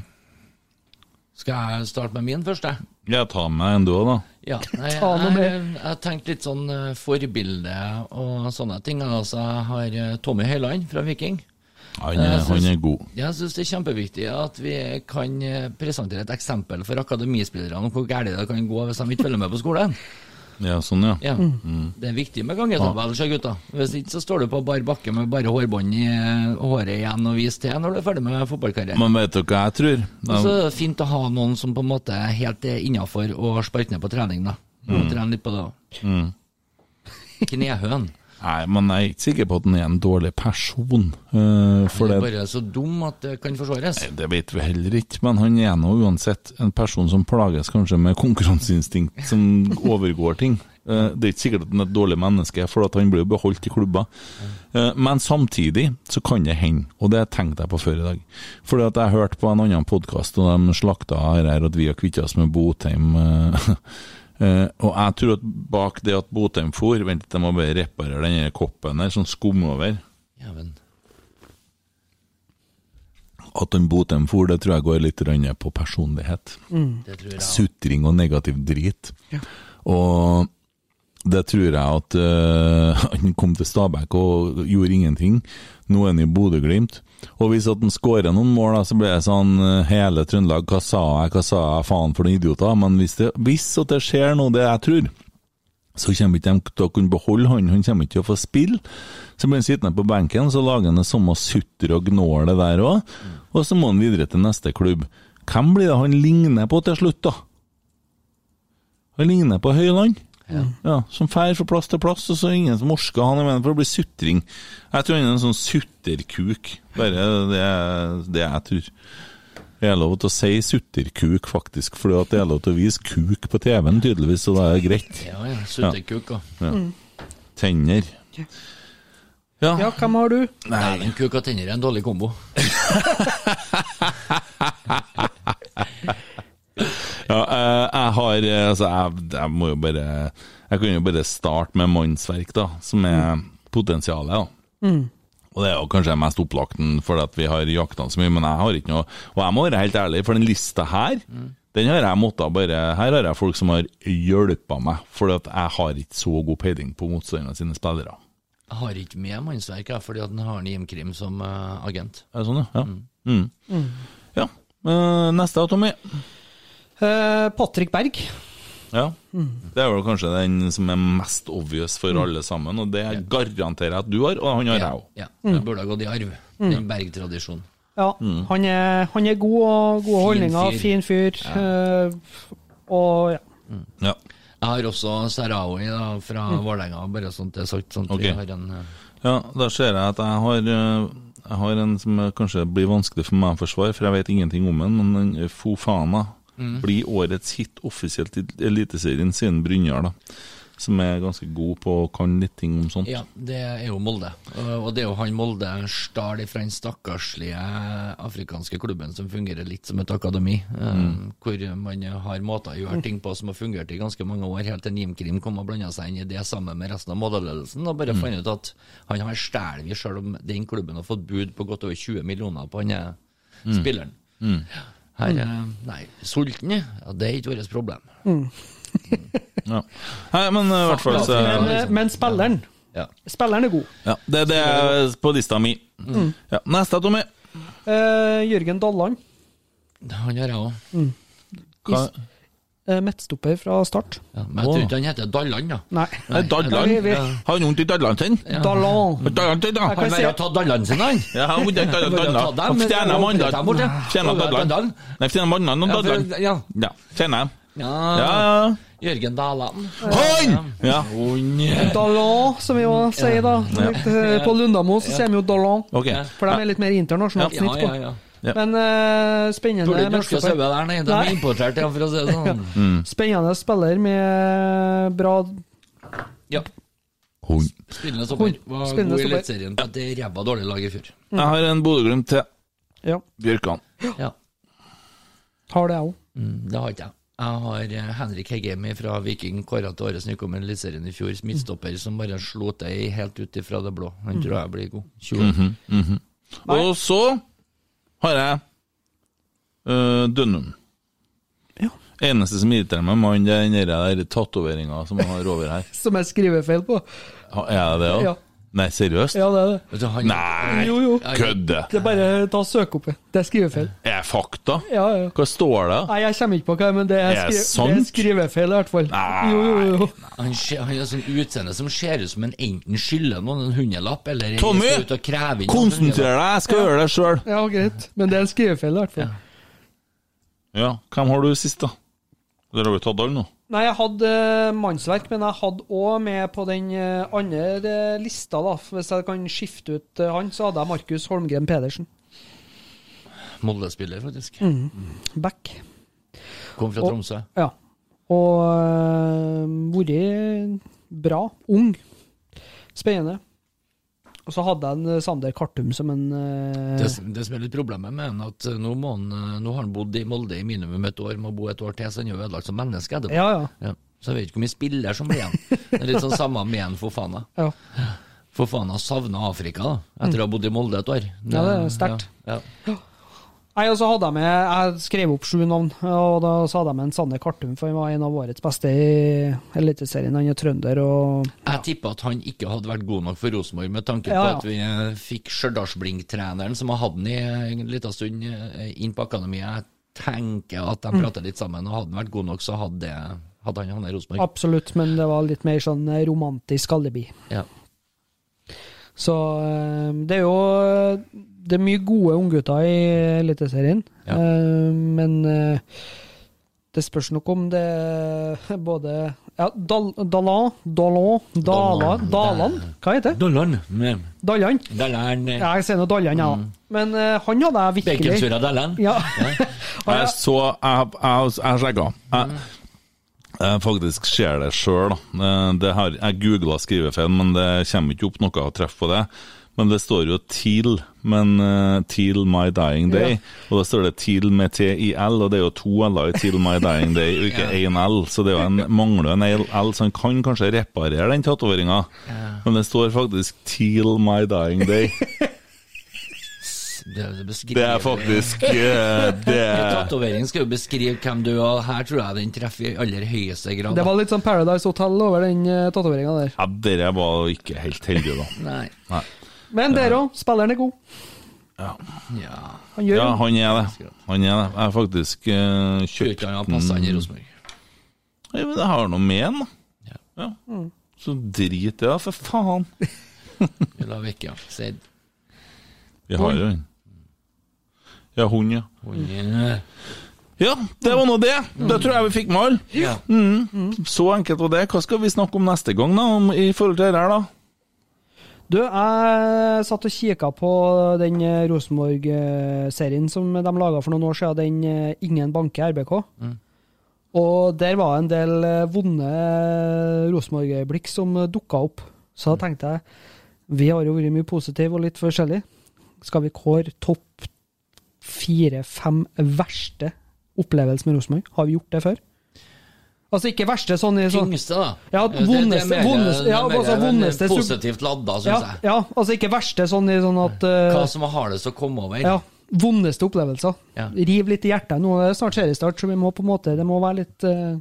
Skal jeg starte med min først, jeg? Ja, ta med en du òg, da. Ja, nei, jeg, mer. jeg tenkte litt sånn eh, forbilde og sånne ting. Altså, jeg har eh, Tommy Høiland fra Viking. Han er, synes- han er god. Jeg syns det er kjempeviktig at vi kan eh, presentere et eksempel for akademispillerne om hvor galt det kan gå hvis de ikke følger med på skolen. Ja, sånn, ja. Ja. Det er viktig med gangetabell, sjø gutta. Hvis ikke så står du på bar bakke med bare hårbånd i eh, håret igjen og viser til når du er ferdig med fotballkarrieren. Men vet du hva jeg tror? Og så er det fint å ha noen som på en måte er helt innafor og sparker ned på trening, da. Og Trene litt på det òg. Mm. Knehøn. Nei, men jeg er ikke sikker på at han er en dårlig person. Uh, for det er bare så dum at det kan forsvares. Nei, det vet vi heller ikke, men han er nå uansett en person som plages kanskje med konkurranseinstinkt som overgår ting. Uh, Det er ikke sikkert at han er et dårlig menneske, for at han blir jo beholdt i klubber. Uh, Men samtidig så kan det hende, og det tenkte jeg på før i dag. Fordi at jeg hørte på en annen podkast, og de slakta her at vi har kvitta oss med Botheim. eh, eh, Og jeg tror at bak det at Botheim for Vent litt, jeg må bare reparere den koppen der, sånn skum over. Jæven. At han Botheim for, det tror jeg går litt på personlighet. Det tror jeg. Sutring og negativ drit. Og det tror jeg at uh, han kom til Stabæk og gjorde ingenting. Nå er han i Bodø-Glimt. Og hvis at han skårer noen mål, da, så blir det sånn eh, hele Trøndelag Hva sa jeg, hva sa jeg, faen for noen idioter? Men hvis det, hvis at det skjer noe, det jeg tror, så kommer ikke de til å kunne beholde han. Han kommer ikke til å få spille. Så blir han sittende på benken, så lager han det samme sutter og det der òg. Og så må han videre til neste klubb. Hvem blir det han ligner på til slutt, da? Han ligner på Høyland. Ja. Som fær fra plass til plass, og så er det ingen som orker han for å bli sutring. Jeg tror han er en sånn sutterkuk. Bare det, det jeg tror. Det er lov til å si sutterkuk, faktisk, for det er lov til å vise kuk på TV-en, tydeligvis, så da er det greit. Ja, ja. sutterkuk, og Ja. Tenner. Ja. Ja, hvem har du? Nei, den kuk og tenner er en dårlig kombo. Ja, eh, jeg har eh, Altså, jeg, jeg må jo bare Jeg kan jo bare starte med mannsverk, da, som er potensialet, da. Og det er jo kanskje mest opplagt fordi at vi har jakta så mye, men jeg har ikke noe Og jeg må være helt ærlig, for den lista her, den har jeg måttet bare Her har jeg folk som har hjulpet meg, fordi at jeg har ikke så god peiling på motstanderne sine spillere. Jeg har ikke med mannsverk, fordi at han har Jim-Krim som eh, agent. Er det sånn, ja? Ja. Mm. ja. Eh, neste, Tommy. Eh, Patrick Berg. Ja. Det er vel kanskje den som er mest obvious for alle sammen, og det garanterer jeg at du har, og han har jeg òg. Ja, det burde ha gått i arv. Den bergtradisjonen. Ja, han, er, han er god og gode holdninger, fyr. fin fyr. eh, og ja. Ja. Jeg har også Sarawi da, fra Vålerenga, bare sånn det er sagt. Sånn okay. Vi har en, uh... ja, da ser jeg at jeg har Jeg har en som kanskje blir vanskelig for meg å forsvare, for jeg vet ingenting om den, men den eh, Fofana blir årets hit offisielt i Eliteserien siden Brynjar, da. Som er ganske god på og kan litt ting om sånt. Ja, det er jo Molde. Og det er jo han Molde stjal fra den stakkarslige afrikanske klubben som fungerer litt som et akademi. Mm. Hvor man har måter å gjøre ting på som har fungert i ganske mange år, helt til Nimkrim kom og blanda seg inn i det sammen med resten av Molde-ledelsen. Og bare fant ut at han har stjålet, selv om den klubben har fått bud på godt over 20 millioner på han mm. spilleren. Her, mm. nei, sulten, ja, det er ikke vårt problem. Ja. Nei, men eh, i hvert fall så Men, eh, men spilleren Ja. Spilleren er god. ja, Det det er på lista mi. Ja, neste, Tommy. Uh, Jørgen Dalland, Han har jeg òg. Eh, midtstopper fra start. Ja, men jeg tror ikke han heter Dalland, da. Nei. Nei, Dalland. vi- vi- Har han vondt i Dalland sin? Dalland. Dalland sin, da. Jeg Han kan vil ha tatt Dalland sin, han. Ja, han har vondt i Dalland. Stjerna er borte. Stjerna Dalland. Nei, Stjerna Mandal og Ja, Dalland. ja. Ja, kjenner jeg. Ja, Ja, ja. Jørgen Daland. Han! Ja, Dalland, som vi jo sier da. På Lundamo så sier vi jo Dalland. ok. For de er litt mer internasjonalt Ja, snitt ja, på. Ja. Ja. Men uh, spennende Tror du ikke norske sauer der, nei? De er importert, ja, for å si det sånn. Spennende spiller med bra Ja. Hund. Spillende stopper. Var Spillende god i. Eliteserien. på Et ræva dårlig lag i fjor. Jeg har en Bodø-Glimt til. Ja, Bjørkan. Ja. har det jeg òg. Mm, det har ikke jeg. Jeg har eh, Henrik Heggemi fra Viking kåra til årets nykommer i Eliteserien i fjor. Midtstopper som bare slo til helt ut ifra det blå. Han tror jeg blir god. 20 -hmm. Og så har jeg uh, Dunham. Ja. Eneste som irriterer meg, mann, det er den tatoveringa som han har over her. Som jeg skriver feil på. Ha- Er det det? Ja. Nei, seriøst? Ja, det er det. Han, Nei, Jo, jo. kødde! Det er bare ta og søk opp det. Er skrivefeil. Er fakta? Ja, ja. Hva står det? Nei, jeg kommer ikke på hva, men det er, Er det det er skrivefeil i hvert fall. Nei. Jo, jo, jo. Han, han har sånn utseende som ser ut som en enten skylder noen en hundrelapp, eller Tommy! Konsentrer deg, jeg skal gjøre det sjøl. Ja, greit. Men det er en skrivefeil i hvert fall. Ja, hvem har du sist, da? Dere har vi tatt alle nå. Nei, jeg hadde eh, mannsverk, men jeg hadde òg med på den eh, andre eh, lista, da. Hvis jeg kan skifte ut han, så hadde jeg Markus Holmgren Pedersen. Molde-spiller, faktisk. Back. Kom fra Og- Tromsø. Ja. Og vært bra. Ung. Spennende. Og så hadde en eh, Sander Kartum som en uh... Det, det som er litt problemet med han, at nå, må han, eh, nå har han bodd i Molde i minimum et år, må bo et år til, så han er jo ødelagt som menneske. Ja, ja. Ja. Så jeg vet ikke hvor mye spiller som blir igjen. Det er litt sånn samme med en Fofana. ja. Fofana savna Afrika da, etter å ha bodd i Molde et år. Ja, det er sterkt. Ja, ja. Nei, og så hadde jeg med Jeg skrev opp sju navn, og da så hadde jeg med en Sanne Kartum, for han var en av årets beste i Eliteserien. Han er trønder og Jeg tipper at han ikke hadde vært god nok for Rosenborg, med tanke Ja, på ja. at vi eh, fikk Stjørdalsblink-treneren, som har hatt han i en liten stund, eh, inn på akademiet. Jeg tenker at Mm. de prater litt sammen, og hadde han vært god nok, så hadde, hadde han havnet i Rosenborg. Absolutt, men det var litt mer sånn eh, romantisk alibi. Ja. Så det er jo Det er mye gode unggutter i Eliteserien, Ja. uh, men uh, det spørs nok om det er både ja, Dal, Dalan, Dalan, Dalan, Dalan, hva heter det? Dalland. Mm. Dallan? Ja, jeg sier nå Dallan, ja. Men uh, han hadde jeg virkelig Baconsura Dallan. Ja. Han Jeg så Jeg, har jeg sjekka. Jeg, jeg faktisk ser det sjøl, jeg googla skrivefeil, men det kommer ikke opp noe å treffe på det. Men det står jo TIL, men uh, TIL My Dying Day. Og da står det TIL med TIL, og det er jo to L-er i TIL My Dying Day, og ikke én L. Så det er jo en, mangler en L, så han kan kanskje reparere den tatoveringa. Men det står faktisk TIL My Dying Day. Det, det, er faktisk eh, Det er Tatovering skal jo beskrive hvem du er, her tror jeg den treffer i aller høyeste grad. Det var litt sånn Paradise Hotel over den uh, tatoveringa der. Ja, dere var ikke helt heldige, da. Nei. Nei. Men dere òg, spilleren er god. Ja. Han gjør Ja, han er det. Han er det. Jeg har faktisk uh, kjøpt ikke han har passa inn i Rosenborg. Ja, men jeg har noe med den, da. Ja. Ja. Så drit i det, for faen. Vi lar vekke, ja. Seid. Vi har jo han. Ja, hund, ja. Hun eh, Ja, det var nå det. Det tror jeg vi fikk med alle. Ja. Så enkelt var det. Hva skal vi snakke om neste gang, da? I forhold til det her, da? Du, jeg satt og kikka på den eh, Rosenborg-serien som de laga for noen år siden, den eh, Ingen banke RBK. Og der var en del eh, vonde Rosenborg-øyeblikk som dukka opp. Så da tenkte jeg vi har jo vært mye positive og litt forskjellig. Skal vi kåre topp fire-fem verste opplevelser med Rosenborg? Har vi gjort det før? Altså ikke verste sånn i sånn Tyngste, da. Ja, Det- det er vondeste- vondeste- ja, altså, vondeste Positivt ladda, syns ja, jeg. ja, altså ikke verste sånn i sånn at uh, Hva som har hardest å komme over. Ja, vondeste opplevelser. Ja. Riv litt i hjertet. Nå er det snart seriestart, så vi må på en måte Det må være litt uh...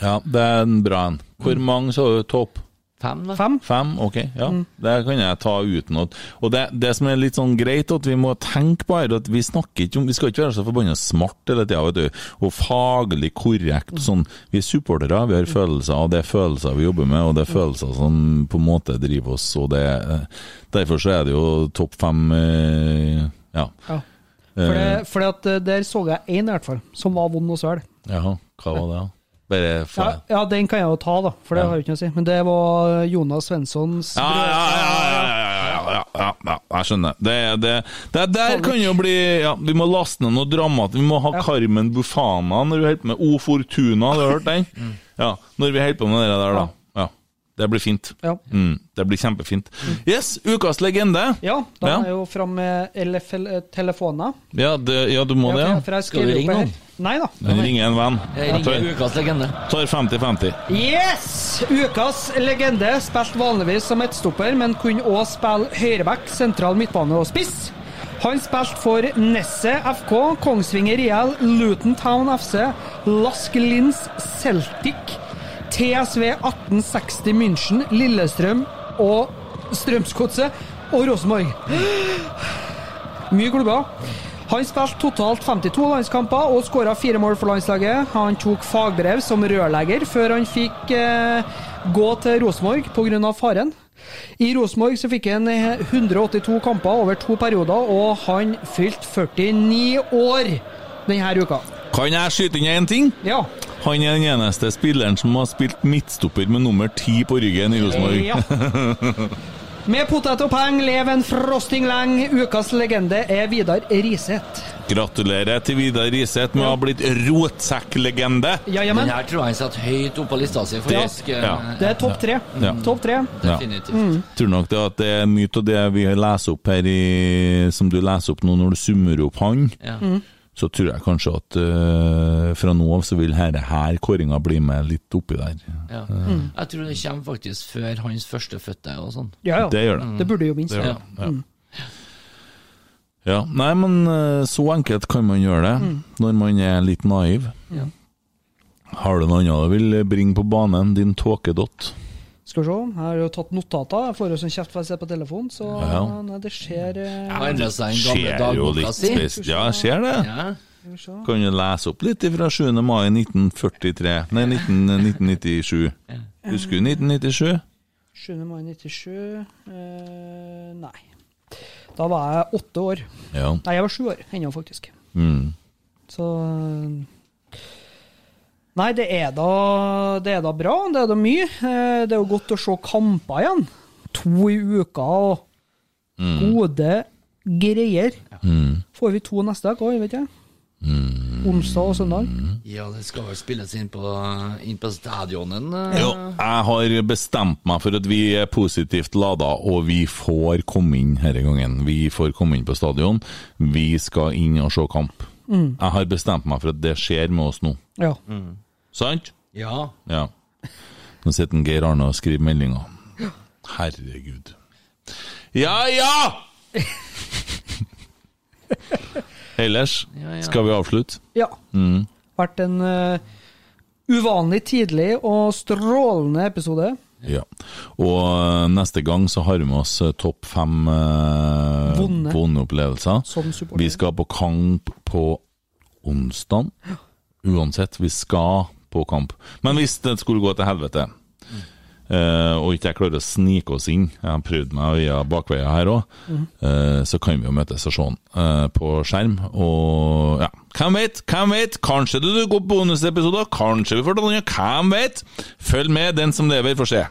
Ja, det er en bra en. Hvor mange så du topp? Fem, da. fem. Fem? Ok, ja. Det kan jeg ta uten å Og det, det som er litt sånn greit, at vi må tenke på er at vi snakker ikke om Vi skal ikke være så forbanna smart hele tida, vet du, og faglig korrekt og sånn. Vi er supportere, vi har følelser, og det er følelser vi jobber med, og det er følelser som på en måte driver oss, og det Derfor så er det jo topp fem eh, Ja. Ja. For, det, for at eh, der så jeg én, i hvert fall, som var vond å svelge. Jaha, hva var det, da? Bare for... ja, ja, den kan jeg jo ta, da, for det ja. har jo ikke noe å si. Men det var Jonas Svenssons ja, ja, ja, jeg skjønner. Det, det, det der kan jo bli Vi må laste ned noe dramat. Vi må ha Carmen Bufana når vi holder på med O Fortuna, har du hørt den? Ja, Når vi holder på med det der, da. Det blir fint. Ja. Mm, det blir kjempefint. Yes, ukas legende. Ja, da ja. er jo fram med LFL-telefoner. Ja, ja, du må det. ja. For jeg, skal du ringe noen? Nei da. Men ringer en venn. Jeg ringer tar, ukas legende. tar 50-50. Yes! Ukas legende. Spilte vanligvis som midtstopper, men kunne òg spille høyreback, sentral midtbane og spiss. Han spilte for Nesset FK, Kongsvinger IL, Luton Town FC, Lask Linz Celtic, TSV 1860 München, Lillestrøm og Strømsgodset og Rosenborg. Mye klubber. Han spilte totalt 52 landskamper og skåra fire mål for landslaget. Han tok fagbrev som rørlegger før han fikk eh, gå til Rosenborg pga. faren. I Rosenborg så fikk han eh, 182 kamper over to perioder, og han fylte 49 år denne uka. Kan jeg skyte inn én ting? Ja. Han er den eneste spilleren som har spilt midtstopper med nummer ti på ryggen i Rosenborg. ja. Med potet og peng lever en frosting lenge. Ukas legende er Vidar Riseth. Gratulerer til Vidar Riseth med å ha blitt rotsekklegende. Ja, Den jamen. her tror jeg han setter høyt opp på lista si, Det- faktisk. ja. Det er topp tre. Ja. Topp tre. Ja. Definitivt. Tror nok det at det er mye av det vi leser opp her, i, som du leser opp nå når du summer opp han, Ja. Så tror jeg kanskje at uh, fra nå av så vil herre her kåringa bli med litt oppi der. Ja. Jeg tror det kommer faktisk før hans førstefødte og sånn. Ja, ja. Det gjør det. Det burde jo minst. Det gjør Ja. det. Ja. ja. Nei, men øh, så enkelt kan man gjøre det når man er litt naiv. Ja. Har du noe annet du vil bringe på banen, din tåkedott? Skal vi se, jeg har jo tatt notater. Jeg får jo sånn kjeft for jeg ser på telefonen, så Ja. nei, det skjer eh, det seg den gamle Skjer jo dagboka litt si. Ja, skjer ser det. Ja. Kan du lese opp litt fra 7. mai 1943 Nei, 19, 1997. Husker du 1997? 7. mai 97 eh, Nei. Da var jeg åtte år. Ja. Nei, jeg var sju år ennå, faktisk. Mm. Så Nei, det er da, det er da bra. Det er da mye. Eh, Det er jo godt å se kamper igjen. To i uka og gode greier. Mm. Får vi to neste uke òg, vet jeg. Onsdag og søndag. ja, det skal vel spilles inn på, inn på stadionen. eh. Jo, jeg har bestemt meg for at vi er positivt lada, og vi får komme inn denne gangen. Vi får komme inn på stadion. Vi skal inn og se kamp. Jeg har bestemt meg for at det skjer med oss nå. Ja. Sant? Ja. Ja. Nå sitter en Geir Arne og skriver meldinger. Herregud. Ja, ja! Ellers Ja, ja. skal vi avslutte. ja. Vært en uh, uvanlig tidlig og strålende episode. Ja. Og eh, neste gang så har vi med oss eh, topp fem eh, Vonde. opplevelser. Vi skal på kamp på onsdag. Uansett, vi skal på kamp. Men hvis det skulle gå til helvete, eh, og ikke jeg klarer å snike oss inn, jeg har prøvd meg via bakveier her òg, så kan vi jo møtes og se eh, på skjerm. Og ja, hvem vet? Hvem vet? Kanskje det dukker opp bonusepisoder, kanskje vi får ta noe, hvem vet? Følg med, den som lever får se.